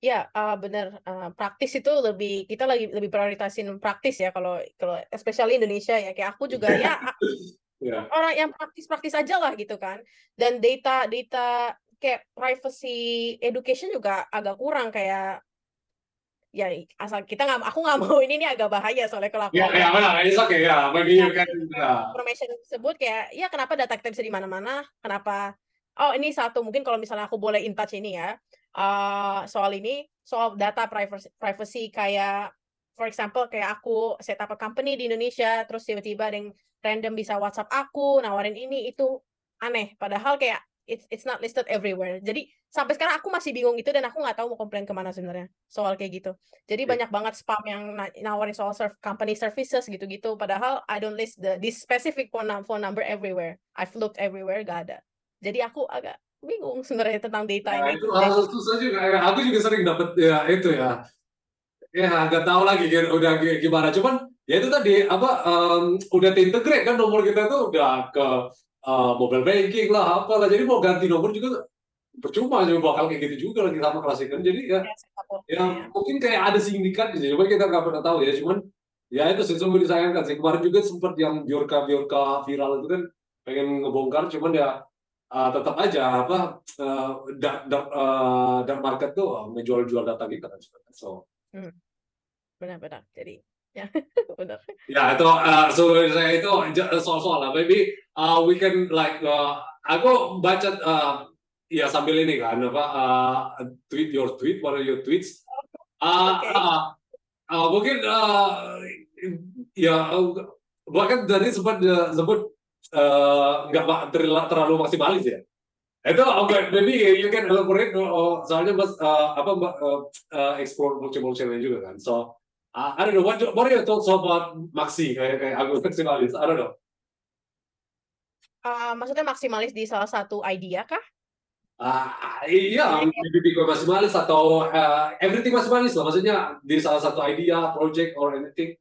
Ya, uh, benar. Uh, praktis itu lebih kita lagi lebih prioritasin praktis ya kalau kalau especially Indonesia ya. Kayak aku juga ya yeah. orang yang praktis-praktis aja lah gitu kan. Dan data data kayak privacy education juga agak kurang kayak ya asal kita nggak aku nggak mau ini ini agak bahaya soalnya kalau aku ya ya benar. Itu oke ya bagi you kan information tersebut kayak ya kenapa data kita bisa di mana-mana? Kenapa? Oh ini satu mungkin kalau misalnya aku boleh in touch ini ya. Uh, soal ini soal data privacy privacy kayak for example kayak aku set up a company di Indonesia terus tiba-tiba ada yang random bisa WhatsApp aku nawarin ini itu. Aneh. Padahal kayak it's it's not listed everywhere. Jadi sampai sekarang aku masih bingung itu dan aku nggak tahu mau komplain ke mana sebenarnya soal kayak gitu. Jadi yeah. banyak banget spam yang nawarin soal serve, company services gitu-gitu. Padahal I don't list the this specific phone, phone number everywhere. I've looked everywhere gak ada. Jadi aku agak bingung sebenarnya tentang data nah, ini. itu hal susah juga aku juga sering dapat ya itu ya. Ya nggak tahu lagi udah gimana. Cuman ya itu tadi apa um, udah terintegrate kan nomor kita tuh udah ke uh, mobile banking lah apa lah jadi mau ganti nomor juga percuma juga bakal kayak gitu juga lagi sama klasikan jadi ya ya, ya mungkin kayak ada sindikat gitu cuma kita nggak pernah tahu ya. Cuman ya itu sesungguhnya disayangkan sih. Kemarin juga sempat yang biorka biorka viral itu kan pengen ngebongkar cuman ya uh, tetap aja apa uh, dark, dark, uh, dark market tuh menjual jual data kita kan so. Hmm. benar-benar. Jadi Ya, benar. Ya itu uh, so saya itu soal-soal lah. Maybe uh, we can like uh, aku baca uh, ya sambil ini kan apa uh, tweet your tweet, what are your tweets? Uh, okay. uh, uh, mungkin uh, ya bahkan tadi sempat uh, sebut nggak uh, terlalu maksimalis ya. Itu oke, okay. jadi you can elaborate oh, soalnya mas uh, apa uh, uh, explore multiple channel juga kan. So uh, I don't know what what are your thoughts about maxi kayak kayak Agus maksimalis? I don't know. Uh, maksudnya maksimalis di salah satu idea kah? Uh, iya, maybe maksimalis atau uh, everything maksimalis lah. Maksudnya di salah satu idea, project or anything.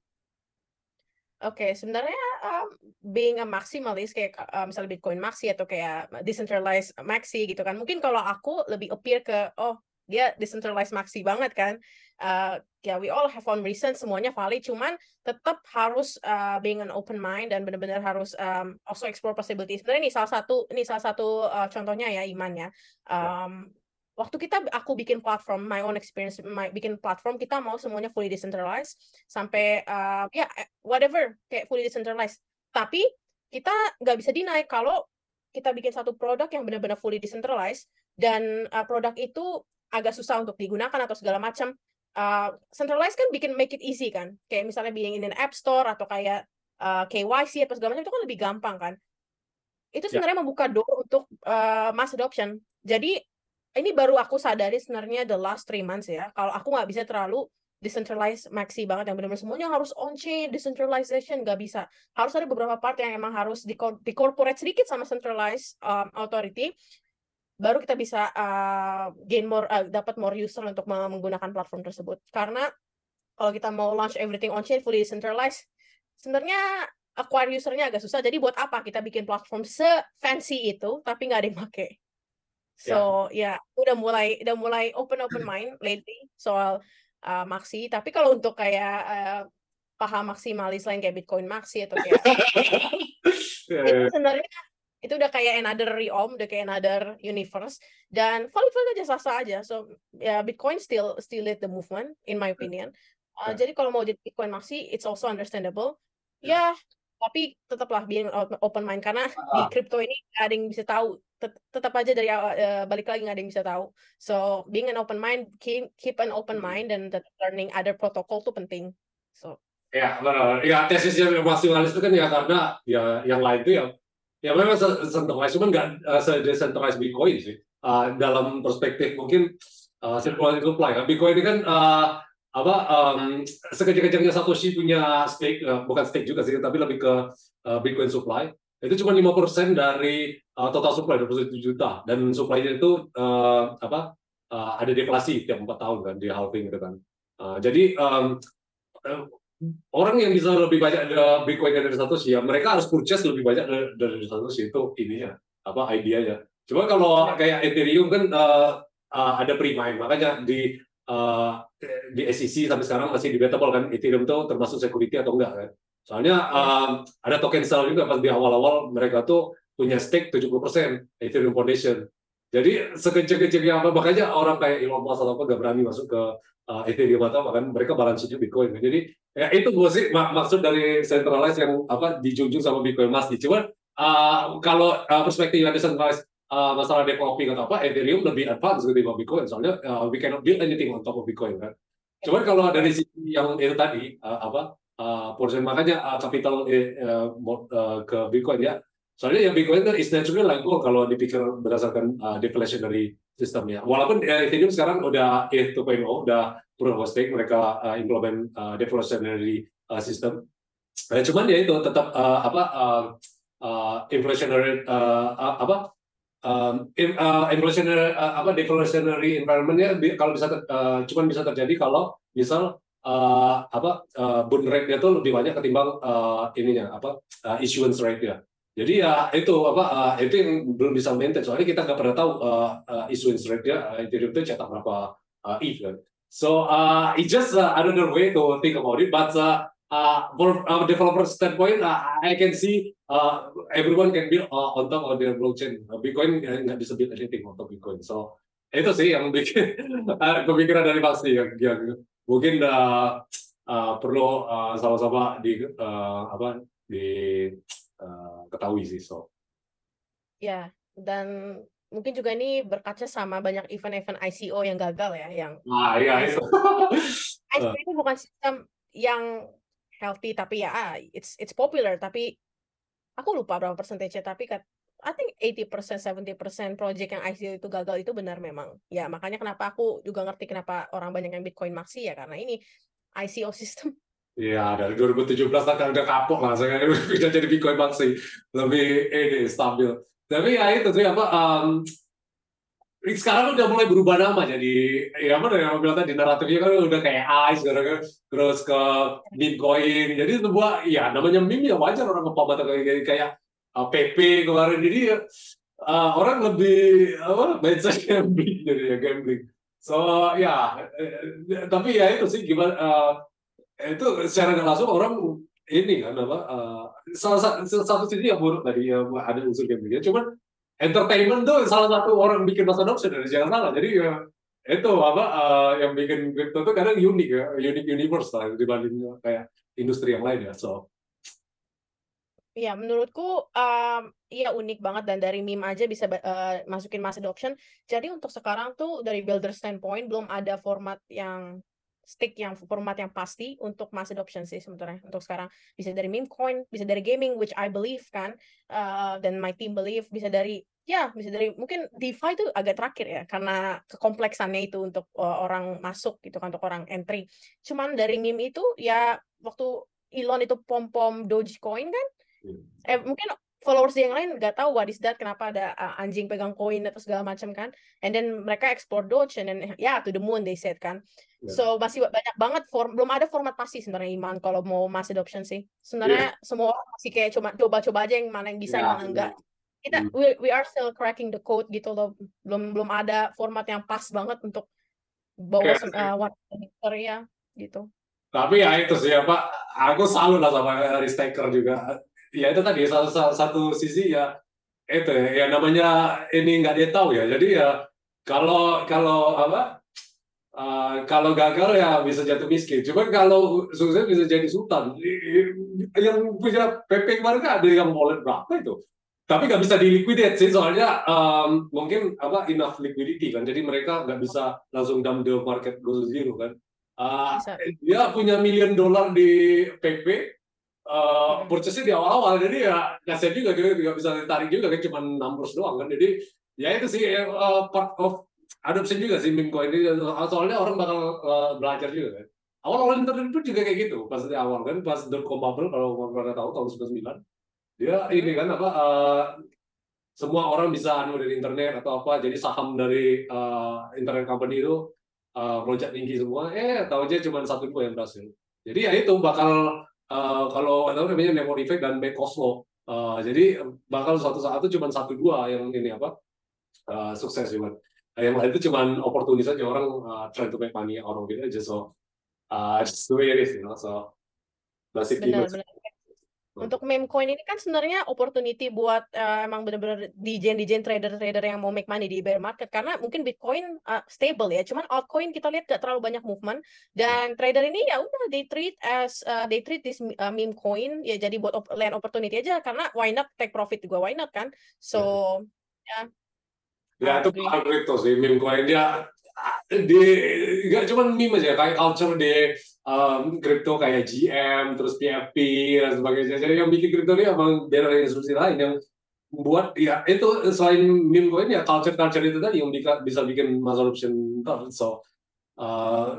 Oke, sebenarnya um, being a maximalist kayak uh, misalnya Bitcoin Maxi atau kayak decentralized Maxi gitu kan. Mungkin kalau aku lebih appear ke oh dia decentralized Maxi banget kan. Uh, ya we all have one reason semuanya valid cuman tetap harus uh, being an open mind dan benar-benar harus um, also explore possibilities. Sebenarnya ini salah satu ini salah satu uh, contohnya ya imannya. Um, waktu kita aku bikin platform my own experience my, bikin platform kita mau semuanya fully decentralized sampai uh, ya yeah, whatever kayak fully decentralized tapi kita nggak bisa deny kalau kita bikin satu produk yang benar-benar fully decentralized dan uh, produk itu agak susah untuk digunakan atau segala macam uh, centralized kan bikin make it easy kan kayak misalnya bikin in an app store atau kayak uh, KYC atau segala macam itu kan lebih gampang kan itu ya. sebenarnya yeah. membuka door untuk uh, mass adoption jadi ini baru aku sadari sebenarnya the last three months ya. Kalau aku nggak bisa terlalu decentralized maxi banget yang benar-benar semuanya harus on chain decentralization nggak bisa harus ada beberapa part yang emang harus di, di corporate sedikit sama centralized um, authority baru kita bisa uh, gain more uh, dapat more user untuk menggunakan platform tersebut. Karena kalau kita mau launch everything on chain fully decentralized sebenarnya acquire usernya agak susah. Jadi buat apa kita bikin platform se fancy itu tapi nggak ada yang pakai? So ya. yeah, udah mulai udah mulai open open mind lately soal uh, maxi. Tapi kalau untuk kayak uh, paham maksimalis lain kayak Bitcoin maxi atau kayak yeah, itu sebenarnya itu udah kayak another realm, udah kayak another universe dan valid valid aja sah sah aja. So ya yeah, Bitcoin still still lead the movement in my opinion. Uh, yeah. Jadi kalau mau jadi Bitcoin maxi, it's also understandable. Ya, yeah, tapi tetaplah being open mind karena uh. di crypto ini gak ada yang bisa tahu tetap aja dari uh, balik lagi nggak ada yang bisa tahu. So being an open mind, keep keep an open hmm. mind dan learning other protocol tuh penting. So ya benar. Ya tesisnya maksimalis itu kan ya karena ya yang lain itu ya ya memang centralized cuman nggak uh, decentralized Bitcoin sih. Uh, dalam perspektif mungkin uh, circular supply kan. Bitcoin ini kan uh, apa um, sekejap-kejapnya Satoshi punya stake uh, bukan stake juga sih tapi lebih ke uh, Bitcoin supply. Itu cuma lima persen dari uh, total supply 27 juta. Dan supply-nya itu uh, apa uh, ada deflasi tiap empat tahun kan di halving gitu kan. Uh, jadi um, orang yang bisa lebih banyak ada Bitcoin dari satu sih ya mereka harus purchase lebih banyak dari, satu sih itu ininya apa idenya cuma kalau kayak Ethereum kan uh, uh, ada pre-mine makanya di uh, di SEC sampai sekarang masih debatable kan Ethereum itu termasuk security atau enggak kan Soalnya um, ada token sell juga pas di awal-awal mereka tuh punya stake 70% Ethereum Foundation. Jadi sekecil-kecilnya apa makanya orang kayak Elon Musk atau apa nggak berani masuk ke uh, Ethereum atau bahkan mereka balance sheet Bitcoin. Jadi ya itu gue sih mak maksud dari centralized yang apa dijunjung sama Bitcoin Mas. Cuman uh, kalau uh, perspektif yang decentralized uh, masalah developing atau apa Ethereum lebih advance ketimbang Bitcoin soalnya uh, we cannot build anything on top of Bitcoin kan. Cuman kalau dari sisi yang itu tadi uh, apa uh, portion makanya uh, capital uh, uh, ke Bitcoin ya. Soalnya yang Bitcoin kan is naturally gold kalau dipikir berdasarkan uh, deflationary sistemnya. Walaupun uh, Ethereum sekarang udah ETH 2.0 udah proof of stake mereka uh, implement uh, deflationary uh, system. Uh, cuman ya itu tetap uh, apa uh, uh, inflationary uh, apa um, in, uh, inflationary uh, apa deflationary environmentnya kalau bisa uh, cuman bisa terjadi kalau misal uh, apa uh, bond rate-nya itu lebih banyak ketimbang uh, ininya apa uh, issuance rate-nya. Jadi ya itu apa uh, itu yang belum bisa maintain soalnya kita nggak pernah tahu uh, uh, issuance rate-nya uh, Ethereum itu cetak berapa uh, ETH kan. So uh, it's just uh, another way to think about it, but uh, uh, for uh, developer standpoint, uh, I can see uh, everyone can build uh, on top of their blockchain. Uh, Bitcoin nggak bisa build anything on top Bitcoin. So itu sih yang bikin uh, kepikiran dari pasti yang, yang mungkin uh, uh, perlu uh, sama-sama di uh, apa di uh, ketahui sih so ya dan mungkin juga ini berkaca sama banyak event-event ICO yang gagal ya, yang Nah, iya itu. ICO itu bukan sistem yang healthy tapi ya ah, it's it's popular tapi aku lupa berapa persentasenya tapi kat, I think 80% 70% project yang ICO itu gagal itu benar memang. Ya, makanya kenapa aku juga ngerti kenapa orang banyak yang Bitcoin maxi ya karena ini ICO sistem. Iya, dari 2017 kan udah kapok lah, saya udah jadi Bitcoin maxi lebih ini stabil. Tapi ya itu sih apa um, sekarang udah mulai berubah nama jadi ya apa yang bilang tadi naratifnya kan udah kayak ice gara terus ke bitcoin. Jadi sebuah ya namanya meme ya wajar orang ngepabat kayak kayak uh, PP kemarin. Jadi uh, orang lebih apa mindset gambling jadi ya gambling. So ya eh, tapi ya itu sih gimana itu secara nggak langsung orang ini kan apa uh, salah satu sisi yang buruk tadi ya ada unsur gamblingnya cuman entertainment tuh salah satu orang bikin masa adoption dari jangan salah. Jadi ya itu apa uh, yang bikin crypto tuh kadang unik ya unik universe lah dibanding kayak industri yang lain ya so. Iya, menurutku um, iya unik banget dan dari meme aja bisa uh, masukin mass adoption. Jadi untuk sekarang tuh dari builder standpoint belum ada format yang stick yang format yang pasti untuk mass adoption sih sebenarnya untuk sekarang. Bisa dari meme coin bisa dari gaming which I believe kan uh, dan my team believe. Bisa dari ya bisa dari mungkin DeFi itu agak terakhir ya karena kekompleksannya itu untuk uh, orang masuk gitu kan untuk orang entry. Cuman dari meme itu ya waktu Elon itu pom pom Dogecoin kan hmm. eh mungkin followers yang lain nggak tahu what is that kenapa ada uh, anjing pegang koin atau segala macam kan and then mereka explore Doge and then ya yeah, to the moon they said kan yeah. so masih banyak banget form belum ada format pasti sebenarnya iman kalau mau mass adoption sih sebenarnya yeah. semua orang masih kayak cuma coba-coba aja yang mana yang bisa yeah, yang mana enggak kita mm. we, we are still cracking the code gitu loh belum belum ada format yang pas banget untuk bawa okay. uh, ya gitu tapi ya itu sih ya Pak aku selalu lah sama Harry Staker juga ya itu tadi satu, satu sisi ya itu ya, ya namanya ini nggak dia tahu ya. Jadi ya kalau kalau apa uh, kalau gagal ya bisa jatuh miskin. Cuman kalau sukses bisa jadi sultan. Yang punya PP kemarin kan ada yang wallet berapa itu? Tapi nggak bisa diliquidate sih soalnya um, mungkin apa enough liquidity kan. Jadi mereka nggak bisa langsung dump the market go to zero kan. Uh, dia punya million dollar di PP uh, purchase di awal-awal. Jadi ya kasihan juga dia nggak bisa ditarik juga kan cuma numbers doang kan. Jadi ya itu sih uh, part of adoption juga sih meme coin ini. Soalnya orang bakal uh, belajar juga kan. Awal-awal internet pun juga kayak gitu. Pas di awal kan pas dot com bubble kalau pernah tahu tahun 99 dia ini kan apa uh, semua orang bisa anu dari internet atau apa. Jadi saham dari uh, internet company itu uh, melonjak tinggi semua. Eh tahu aja cuma satu dua yang berhasil. Jadi ya itu bakal uh, kalau tahu namanya network effect dan back Oslo. Uh, jadi bakal suatu saat itu cuma satu dua yang ini apa uh, sukses cuman uh, yang lain itu cuma oportunis aja orang uh, try to make money orang gitu aja so uh, just the way it is you know so basic benar, benar. Untuk meme coin ini kan sebenarnya opportunity buat uh, emang benar-benar DJ-DJ trader-trader yang mau make money di bear market. Karena mungkin Bitcoin uh, stable ya. Cuman altcoin kita lihat gak terlalu banyak movement. Dan trader ini ya udah they treat as uh, they treat this uh, meme coin ya jadi buat op land opportunity aja. Karena why not take profit juga why not kan. So ya. Ya, ya itu itu sih meme coin. Dia di nggak cuma meme aja kayak culture di um, kripto kayak GM, terus PFP dan sebagainya. Jadi yang bikin kripto ini emang biar ada instruksi lain yang buat ya itu selain meme coin ya culture culture itu tadi yang bisa bikin mass adoption so uh,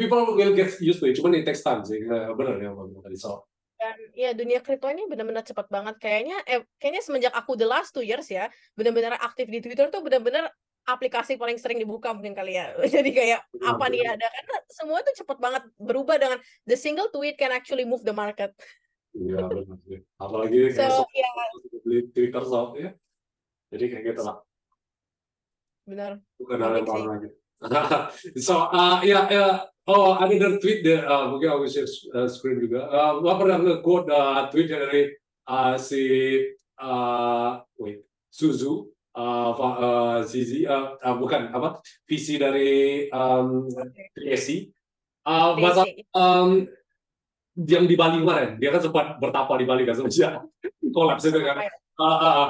people will get used to it. Cuman it takes time sih. Benar ya bang tadi. So. Dan ya dunia kripto ini benar-benar cepat banget. Kayaknya eh, kayaknya semenjak aku the last two years ya benar-benar aktif di Twitter tuh benar-benar aplikasi paling sering dibuka mungkin kali ya. Jadi kayak ya, apa nih ada karena semua tuh cepet banget berubah dengan the single tweet can actually move the market. Iya benar sih. Apalagi so, kayak ya. beli Twitter so ya. Jadi kayak gitu lah. Benar. Bukan hal yang baru lagi. so uh, ya ya oh ada dari tweet deh uh, mungkin aku share uh, screen juga. Uh, gua pernah nge-quote uh, tweet dari uh, si uh, wait Suzu uh, uh, Zizi, uh, uh, bukan apa? Visi dari um, TSC uh, masa um, yang di Bali kemarin. Dia kan sempat bertapa di Bali kan semenjak kolaps itu kan. Uh, uh,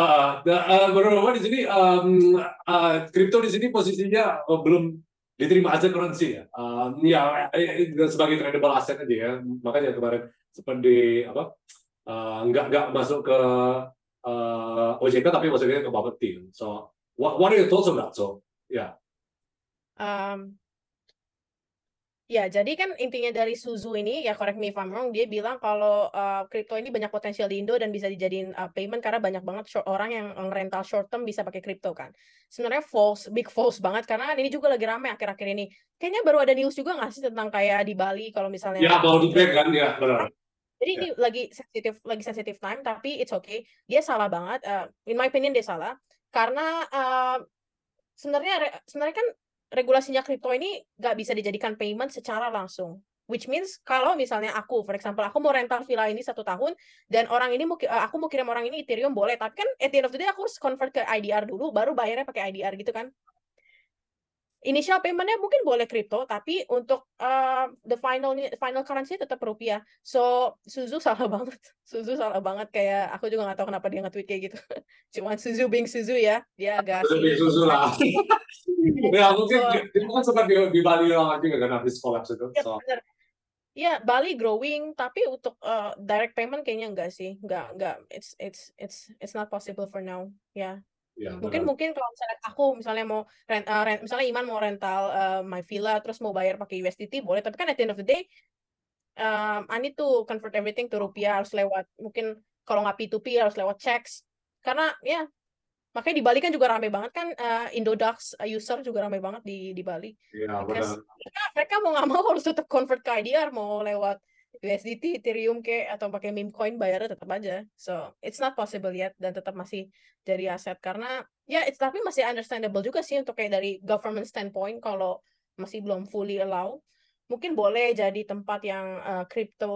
uh, uh, uh, di sini um, uh, kripto di sini posisinya uh, belum diterima aset currency ya. Uh, ya sebagai tradable aset aja ya. Makanya kemarin seperti apa uh, nggak nggak masuk ke uh, OJK tapi masuknya ke Bapeti. So what what are your thoughts on that? So yeah. Um, Ya, jadi kan intinya dari Suzu ini, ya correct me if I'm wrong, dia bilang kalau uh, kripto ini banyak potensial di Indo dan bisa dijadiin uh, payment karena banyak banget short, orang yang rental short term bisa pakai kripto kan. Sebenarnya false, big false banget karena kan ini juga lagi ramai akhir-akhir ini. Kayaknya baru ada news juga nggak sih tentang kayak di Bali kalau misalnya Ya, mau di kan ya, benar. Jadi ya. ini lagi sensitif lagi sensitif time tapi it's okay. Dia salah banget. Uh, in my opinion dia salah karena uh, sebenarnya sebenarnya kan regulasinya kripto ini nggak bisa dijadikan payment secara langsung. Which means kalau misalnya aku, for example, aku mau rental villa ini satu tahun dan orang ini mau eh, aku mau kirim orang ini Ethereum boleh, tapi kan at the end of the day aku harus convert ke IDR dulu, baru bayarnya pakai IDR gitu kan? Initial paymentnya mungkin boleh kripto, tapi untuk uh, the final final currency tetap rupiah. So Suzu salah banget, Suzu salah banget kayak aku juga nggak tahu kenapa dia nge-tweet kayak gitu. Cuma Suzu being Suzu ya, dia agak Suzu being Suzu lah. ya mungkin dia kan sempat di, di Bali lagi nggak kan habis collapse itu. Ya, so. Ya, Bali growing, tapi untuk uh, direct payment kayaknya enggak sih, enggak, enggak. It's it's it's it's not possible for now. Ya, Ya, mungkin benar. mungkin kalau misalnya aku misalnya mau rent, uh, rent misalnya Iman mau rental uh, my villa terus mau bayar pakai USDT boleh tapi kan at the end of the day um, I need to convert everything to rupiah harus lewat mungkin kalau nggak P2P harus lewat checks karena ya makanya di Bali kan juga ramai banget kan uh, Indodax user juga ramai banget di di Bali. Iya benar. Mereka, mereka mau nggak mau harus tetap convert ke IDR mau lewat USDT, Ethereum ke atau pakai meme coin bayarnya tetap aja. So it's not possible yet dan tetap masih jadi aset karena ya it's tapi masih understandable juga sih untuk kayak dari government standpoint kalau masih belum fully allow mungkin boleh jadi tempat yang uh, crypto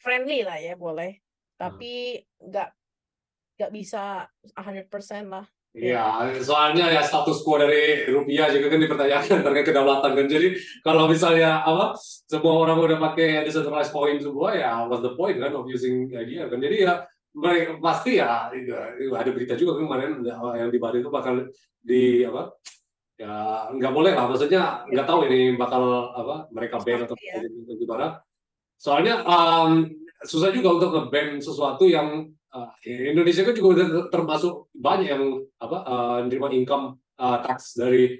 friendly lah ya boleh tapi nggak hmm. nggak bisa 100% lah Iya, soalnya ya status quo dari rupiah juga kan dipertanyakan terkait kedaulatan kan. Jadi kalau misalnya apa semua orang udah pakai decentralized coin semua ya what's the point kan of using idea kan. Jadi ya mereka pasti ya, ya ada berita juga kan kemarin yang di Bali itu bakal di apa ya nggak boleh lah maksudnya nggak tahu ini bakal apa mereka ban atau ya. gimana. Soalnya um, susah juga untuk nge-ban sesuatu yang uh, Indonesia kan juga udah termasuk banyak yang apa uh, menerima income uh, tax dari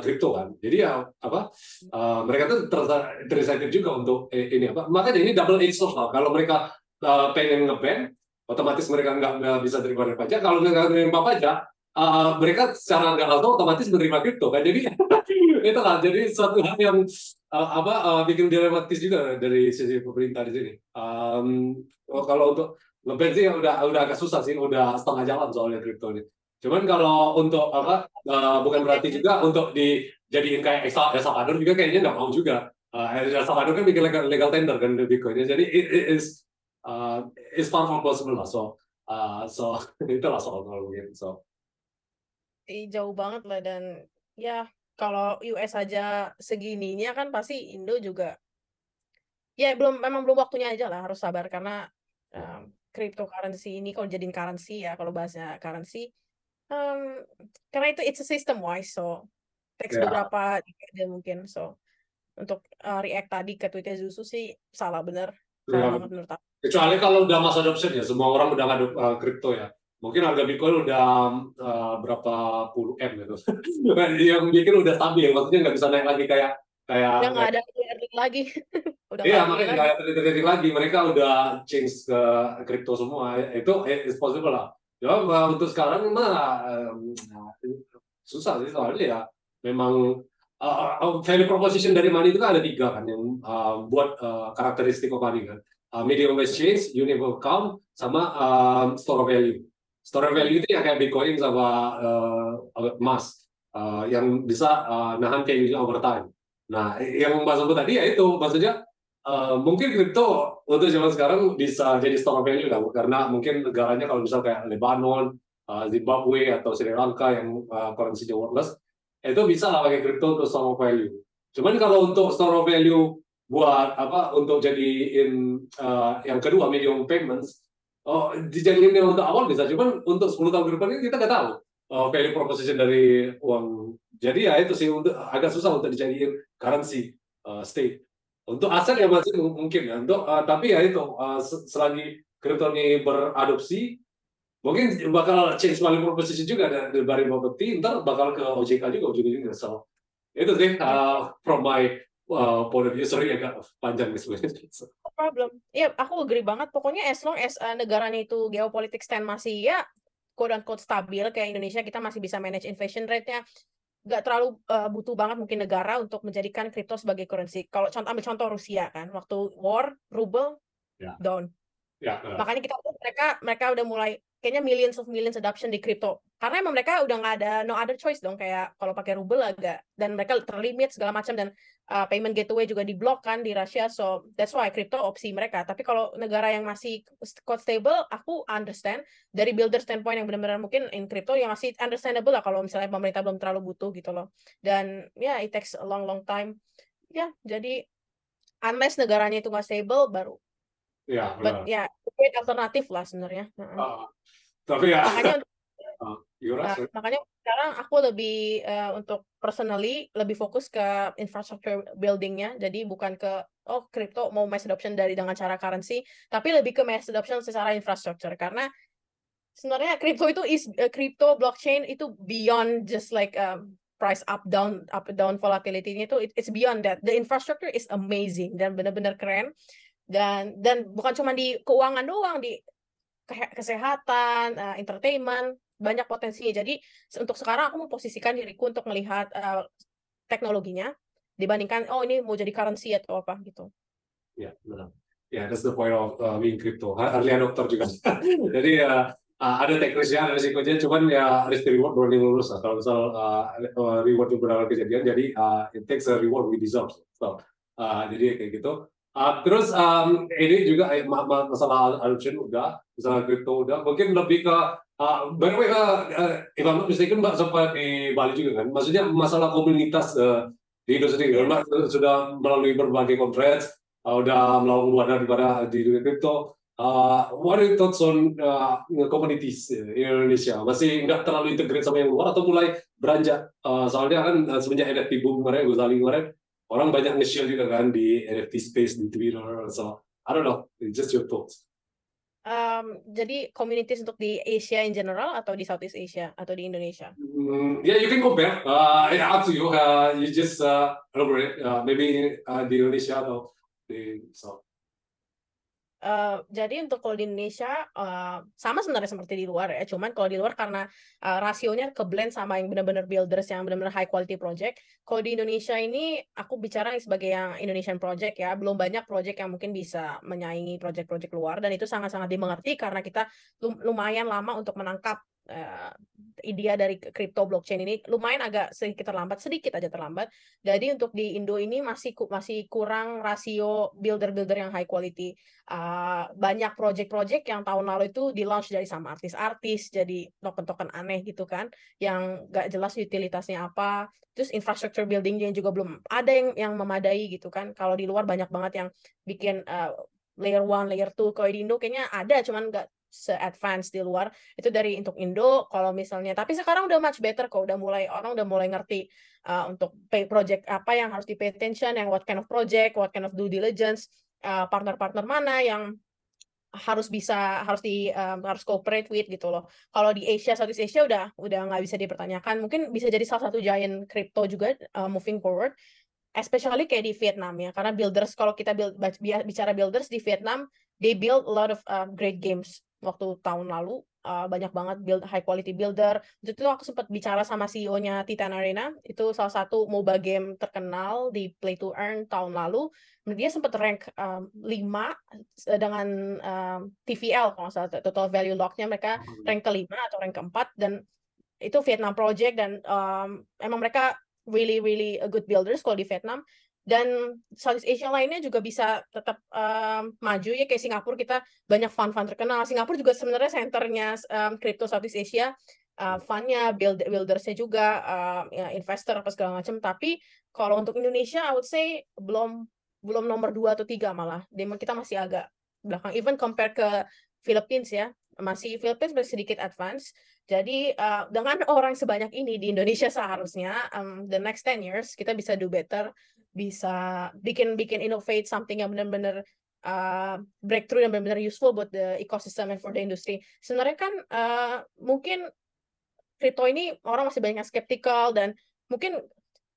kripto uh, kan. Jadi ya apa uh, mereka tuh terexcited juga untuk eh, ini apa. Makanya ini double edged sword lah. Kalau mereka uh, pengen ngeban, otomatis mereka nggak nggak bisa terima pajak. Kalau mereka terima pajak, uh, mereka secara nggak langsung otomatis menerima kripto kan. Jadi itu kan jadi suatu hal yang uh, apa uh, bikin dilematis juga dari sisi pemerintah di sini. Um, kalau untuk ngeband sih udah udah agak susah sih, udah setengah jalan soalnya kripto ini. Cuman kalau untuk apa uh, bukan berarti juga untuk dijadiin kayak El Salvador juga kayaknya nggak mau juga. Uh, El Salvador kan bikin legal, legal tender kan Bitcoinnya, jadi it, it is uh, it's far from possible lah. So uh, so itulah soal kalau mungkin. So jauh banget lah dan ya kalau US aja segininya kan pasti Indo juga ya belum memang belum waktunya aja lah harus sabar karena um, cryptocurrency ini kalau jadiin currency ya kalau bahasnya currency um, karena itu it's a system wise so teks yeah. beberapa dekade mungkin so untuk uh, react tadi ke tweetnya Zusu sih salah bener salah yeah. menurut aku. Kecuali kalau udah masa adoption ya semua orang udah ngadop uh, crypto ya. Mungkin harga Bitcoin udah uh, berapa puluh m gitu. Yang bikin udah stabil maksudnya nggak bisa naik lagi kayak kayak udah nggak ada lagi udah iya makanya nggak ada trading lagi. Mereka udah change ke kripto semua. Itu is possible lah. Ya untuk sekarang mah um, susah sih soalnya ya. Memang uh, value proposition dari money itu kan ada tiga kan yang uh, buat uh, karakteristik of money kan. Uh, medium of exchange, of account, sama um, store of value. Store of value itu ya kayak Bitcoin sama uh, emas. Uh, yang bisa uh, nahan value over time. Nah, yang Mbak sebut tadi ya itu, maksudnya uh, mungkin kripto untuk zaman sekarang bisa jadi stock value lah, karena mungkin negaranya kalau misal kayak Lebanon, uh, Zimbabwe atau Sri Lanka yang uh, worthless, itu bisa lah pakai kripto untuk store value. Cuman kalau untuk store value buat apa untuk jadiin uh, yang kedua medium payments oh dijadiin untuk awal bisa. Cuman untuk 10 tahun ke depan ini kita nggak tahu uh, value proposition dari uang. Jadi ya itu sih untuk agak susah untuk dijadiin currency uh, state untuk aset ya masih mungkin ya. Untuk uh, tapi ya itu uh, selagi kripto ini beradopsi mungkin bakal change value proposition juga dari dari properti ntar bakal ke OJK juga ujung-ujungnya so itu sih uh, from my uh, point of view. Sorry agak panjang nih sebenarnya. No problem. Iya aku agree banget. Pokoknya as long as uh, negaranya itu geopolitik stand masih ya quote unquote stabil kayak Indonesia kita masih bisa manage inflation rate-nya nggak terlalu uh, butuh banget mungkin negara untuk menjadikan kripto sebagai currency. Kalau contoh ambil contoh Rusia kan, waktu war ruble ya. down. Ya, Makanya kita mereka mereka udah mulai kayaknya millions of millions adoption di crypto. Karena emang mereka udah nggak ada no other choice dong kayak kalau pakai ruble agak. Dan mereka terlimit segala macam dan uh, payment gateway juga diblok kan di Rusia so that's why crypto opsi mereka. Tapi kalau negara yang masih quote stable aku understand. Dari builder standpoint yang benar-benar mungkin in crypto yang masih understandable lah kalau misalnya pemerintah belum terlalu butuh gitu loh. Dan ya yeah, it takes a long long time. Ya yeah, jadi unless negaranya itu nggak stable baru Ya, But ya, yeah, alternatif lah sebenarnya. Uh, tapi ya. Makanya, uh, uh, makanya sekarang aku lebih uh, untuk personally lebih fokus ke infrastructure buildingnya. Jadi bukan ke oh crypto mau mass adoption dari dengan cara currency, tapi lebih ke mass adoption secara infrastructure karena sebenarnya crypto itu is uh, crypto blockchain itu beyond just like um, price up down up down volatility itu it, it's beyond that. The infrastructure is amazing dan benar-benar keren dan dan bukan cuma di keuangan doang di kesehatan, uh, entertainment banyak potensi. Jadi untuk sekarang aku memposisikan diriku untuk melihat uh, teknologinya dibandingkan oh ini mau jadi currency atau apa gitu. Ya benar. Ya, yeah, that's the point of uh, being crypto. Early adopter juga. jadi ya uh, ada teknisnya, ada risikonya, cuman ya risk reward berani lulus lah. Kalau misal uh, reward benar kejadian, jadi uh, it takes a reward we deserve. So, uh, jadi kayak gitu. Uh, terus um, ini juga eh, masalah adoption udah, masalah crypto udah, mungkin lebih ke uh, by the way, uh, uh, if I'm not mistaken, Mbak sempat di Bali juga kan, maksudnya masalah komunitas uh, di industri, Mbak sudah melalui berbagai conference, uh, udah melakukan daripada di dunia crypto. Uh, what are your thoughts on uh, communities in Indonesia? Masih nggak terlalu integrate sama yang luar atau mulai beranjak? Uh, soalnya kan semenjak NFT boom kemarin, gue saling kemarin, orang banyak nge-share juga kan di NFT space di Twitter so I don't know. Just your thoughts. Um, jadi communities untuk di Asia in general atau di Southeast Asia atau di Indonesia? Mm, yeah you can compare. Uh, yeah, up to you. Uh, you just uh, elaborate. Uh, maybe uh, di Indonesia atau di South Uh, jadi untuk kalau di Indonesia uh, sama sebenarnya seperti di luar ya, cuman kalau di luar karena uh, rasionya ke blend sama yang benar-benar builders yang benar-benar high quality project. Kalau di Indonesia ini aku bicara sebagai yang Indonesian project ya, belum banyak project yang mungkin bisa menyaingi project-project luar dan itu sangat-sangat dimengerti karena kita lumayan lama untuk menangkap uh, idea dari crypto blockchain ini lumayan agak sedikit terlambat, sedikit aja terlambat. Jadi untuk di Indo ini masih masih kurang rasio builder-builder yang high quality. Uh, banyak project-project yang tahun lalu itu di launch dari sama artis-artis, jadi token-token aneh gitu kan, yang gak jelas utilitasnya apa. Terus infrastructure buildingnya juga belum ada yang yang memadai gitu kan. Kalau di luar banyak banget yang bikin uh, layer one, layer two. Kalau di Indo kayaknya ada, cuman nggak se-advance di luar itu dari untuk Indo kalau misalnya tapi sekarang udah much better kok udah mulai orang udah mulai ngerti uh, untuk pay project apa yang harus di pay attention yang what kind of project what kind of due diligence uh, partner-partner uh, mana yang harus bisa harus di um, harus cooperate with gitu loh. Kalau di Asia Southeast Asia udah udah nggak bisa dipertanyakan. Mungkin bisa jadi salah satu giant crypto juga uh, moving forward. Especially kayak di Vietnam ya. Karena builders kalau kita build, bicara builders di Vietnam, they build a lot of uh, great games waktu tahun lalu uh, banyak banget build high quality builder. Itu aku sempat bicara sama CEO-nya Titan Arena, itu salah satu MOBA game terkenal di Play to Earn tahun lalu. Dia sempat rank um, 5 dengan um, TVL kalau salah total value lock-nya mereka hmm. rank ke-5 atau rank ke-4 dan itu Vietnam project dan um, emang mereka really really a good builders kalau di Vietnam dan Southeast Asia lainnya juga bisa tetap um, maju ya. Kayak Singapura kita banyak fund-fund terkenal. Singapura juga sebenarnya senternya um, crypto Southeast Asia uh, fundnya build buildersnya juga uh, investor apa segala macam. Tapi kalau untuk Indonesia I would say belum belum nomor dua atau tiga malah. Demon kita masih agak belakang. Even compare ke Philippines ya masih Philippines masih sedikit advance. Jadi uh, dengan orang sebanyak ini di Indonesia seharusnya um, the next 10 years kita bisa do better, bisa bikin bikin innovate something yang benar-benar uh, breakthrough yang benar-benar useful buat the ecosystem and for the industry. Sebenarnya kan uh, mungkin crypto ini orang masih banyak skeptical dan mungkin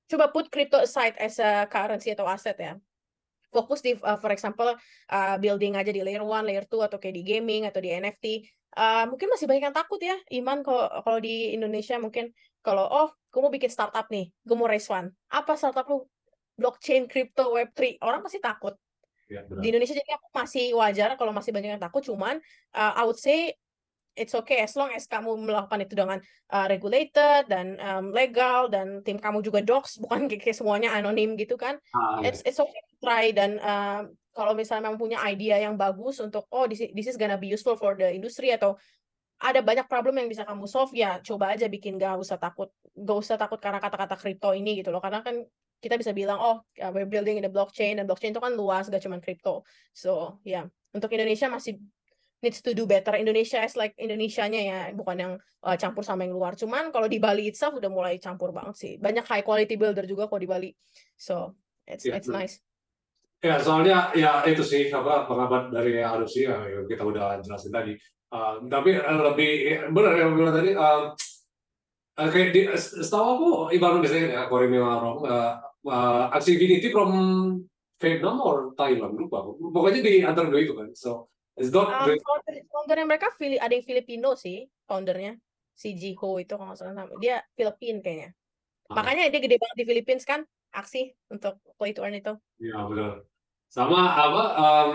coba put crypto aside as a currency atau aset ya fokus di uh, for example uh, building aja di layer one, layer two atau kayak di gaming atau di NFT. Uh, mungkin masih banyak yang takut ya, Iman kalau kalau di Indonesia mungkin kalau oh, gue mau bikin startup nih, gue mau raise fund. Apa startup lu? Blockchain, crypto, web3. Orang pasti takut. Ya, di Indonesia jadi aku masih wajar kalau masih banyak yang takut, cuman uh, I would say it's okay as long as kamu melakukan itu dengan uh, regulated dan um, legal dan tim kamu juga docs bukan kayak semuanya anonim gitu kan iya. it's it's okay to try dan uh, kalau misalnya memang punya idea yang bagus untuk oh this, this is gonna be useful for the industry atau ada banyak problem yang bisa kamu solve ya coba aja bikin gak usah takut gak usah takut karena kata-kata kripto ini gitu loh karena kan kita bisa bilang oh we're building in the blockchain dan blockchain itu kan luas gak cuma kripto so ya yeah. untuk Indonesia masih needs to do better. Indonesia is like Indonesianya ya, bukan yang uh, campur sama yang luar. Cuman kalau di Bali itself udah mulai campur banget sih. Banyak high quality builder juga kok di Bali. So it's yeah, it's nice. Ya soalnya ya itu sih apa pengabat dari Arusi ya kita udah jelasin tadi. Uh, tapi uh, lebih ya, benar yang bilang tadi uh, uh, kayak di setahu aku Ibarat biasanya ya Korea Wrong uh, uh, activity from Vietnam or Thailand lupa pokoknya di antara dua itu kan. So It's not um, founder, foundernya mereka ada yang Filipino sih foundernya. Si Jiho itu kalau nggak salah dia Filipin kayaknya. Ah. makanya dia gede banget di Philippines kan aksi untuk play to earn itu. Iya benar sama apa um,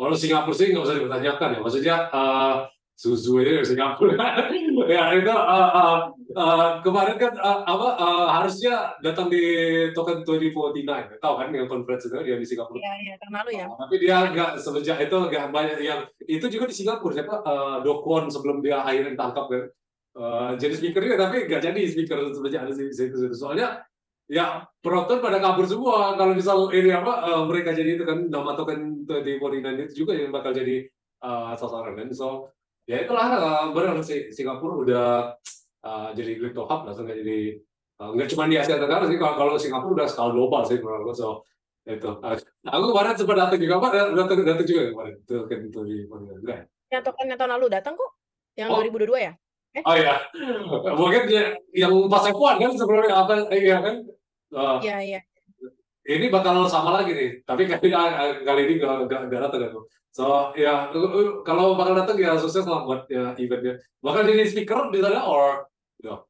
kalau Singapura sih nggak usah dipertanyakan ya. Maksudnya uh, susu ini dari Singapura ya itu uh, uh, uh, kemarin kan uh, apa uh, harusnya datang di token 2049 tahu kan yang conference itu dia di Singapura? Iya iya tahun lalu ya. Uh, tapi dia nggak semenjak itu nggak banyak yang itu juga di Singapura siapa? Uh, Dokwon sebelum dia akhirnya ditangkap kan. Uh, jadi speaker juga tapi nggak jadi speaker semenjak ada situ, situ. soalnya ya penonton pada kabur semua. Kalau misal ini apa uh, mereka jadi itu kan nama token 2049 itu juga yang bakal jadi uh, sasaran kan. So ya itulah uh, benar si Singapura udah uh, jadi crypto hub langsung nggak jadi uh, nggak cuma di Asia Tenggara sih kalau kalau Singapura udah skala global sih menurut so itu. Uh, aku kemarin sempat datang juga pak datang datang juga kemarin. Itu kan itu di enggak yang token yang tahun lalu datang kok? Yang oh. 2022 ya? Eh? oh iya. Mungkin yang pas F1 kan sebelumnya apa iya kan? Uh, iya iya ini bakal sama lagi nih tapi kali kali ini gak, gak, gak datang aku So ya kalau bakal datang ya sukses lah buat ya eventnya. Bakal jadi speaker di sana or know?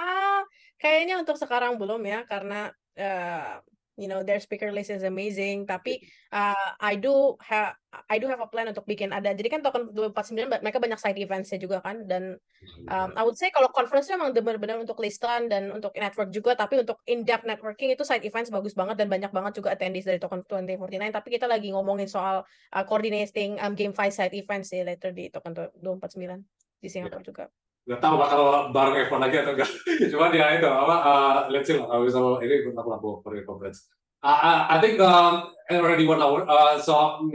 Ah, kayaknya untuk sekarang belum ya karena uh, you know their speaker list is amazing. Tapi uh, I do have I do have a plan untuk bikin ada. Jadi kan token 249 mereka banyak side eventsnya juga kan. Dan um, I would say kalau conference memang benar-benar untuk listan dan untuk network juga. Tapi untuk in depth networking itu side events bagus banget dan banyak banget juga attendees dari token 2049 tapi kita lagi ngomongin soal uh, coordinating um, game five side events sih later di token 249 di Singapura yeah. juga nggak tahu bakal bareng F1 lagi atau enggak. Cuma dia itu apa uh, let's see lah kalau misalnya ini aku lapor for conference. Uh, I think um, already one hour, uh, so um,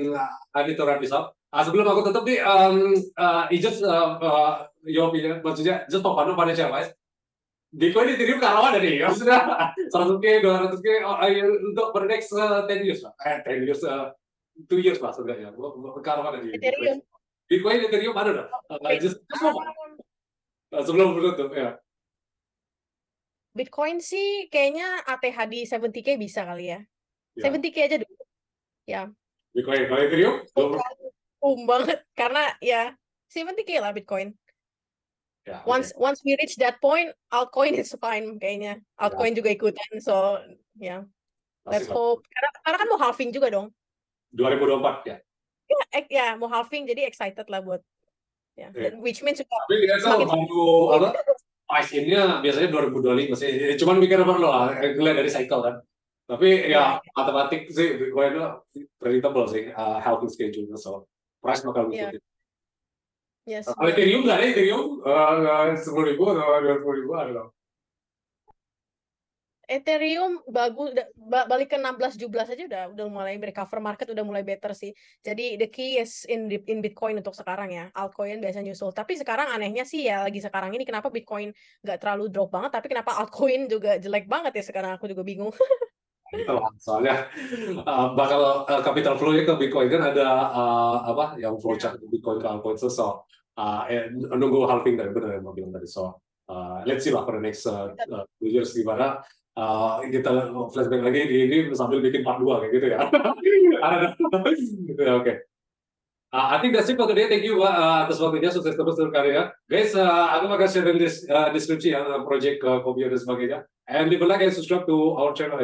I need to wrap this up. Uh, sebelum aku tutup nih, um, uh, just uh, uh, your opinion, maksudnya just for fun, financial advice. Bitcoin Ethereum kalah ada nih, maksudnya 100 k, 200 k oh, untuk per next uh, 10 years lah, eh 10 years, uh, 2 years lah sebenarnya, kalah ada di Ethereum. Bitcoin Ethereum ada dah, uh, just, just sebelum menutup ya. Bitcoin sih kayaknya ATH di 70k bisa kali ya. ya. 70k aja dulu. Ya. Bitcoin kalau Ethereum? Um banget karena ya 70k lah Bitcoin. Ya, once okay. once we reach that point, altcoin is fine kayaknya. Altcoin ya. juga ikutan, so ya. Yeah. Let's hope. Karena, karena kan mau halving juga dong. 2024 ya. Ya, ya mau halving jadi excited lah buat Ya, yeah. which means juga Tapi biasa waktu apa price in-nya biasanya 2025 sih. Cuman mikir apa lo lah, ngeliat dari cycle kan. Tapi ya yeah. matematik sih Bitcoin itu predictable sih, uh, healthy schedule so price bakal ngikutin. Yeah. Yes. Kalau Ethereum nggak ada Ethereum uh, sepuluh ribu atau dua puluh ribu ada loh. Ethereum bagus balik ke 16 17 aja udah udah mulai recover market udah mulai better sih. Jadi the key is in in Bitcoin untuk sekarang ya. Altcoin biasanya nyusul. Tapi sekarang anehnya sih ya lagi sekarang ini kenapa Bitcoin nggak terlalu drop banget tapi kenapa altcoin juga jelek banget ya sekarang aku juga bingung. Itulah, soalnya uh, bakal uh, capital flow-nya ke Bitcoin kan ada uh, apa yang flow chart Bitcoin ke altcoin so, so uh, eh, nunggu halving dari benar yang mau bilang tadi so uh, let's see lah for the next uh, uh, years gimana uh, kita flashback lagi di ini sambil bikin part 2 kayak gitu ya. Oke. Okay. Uh, I think that's it for today. Thank you uh, atas waktunya. Sukses terus untuk karya. Guys, uh, aku akan share di uh, deskripsi ya project uh, Kopio dan sebagainya. And leave a like and subscribe to our channel.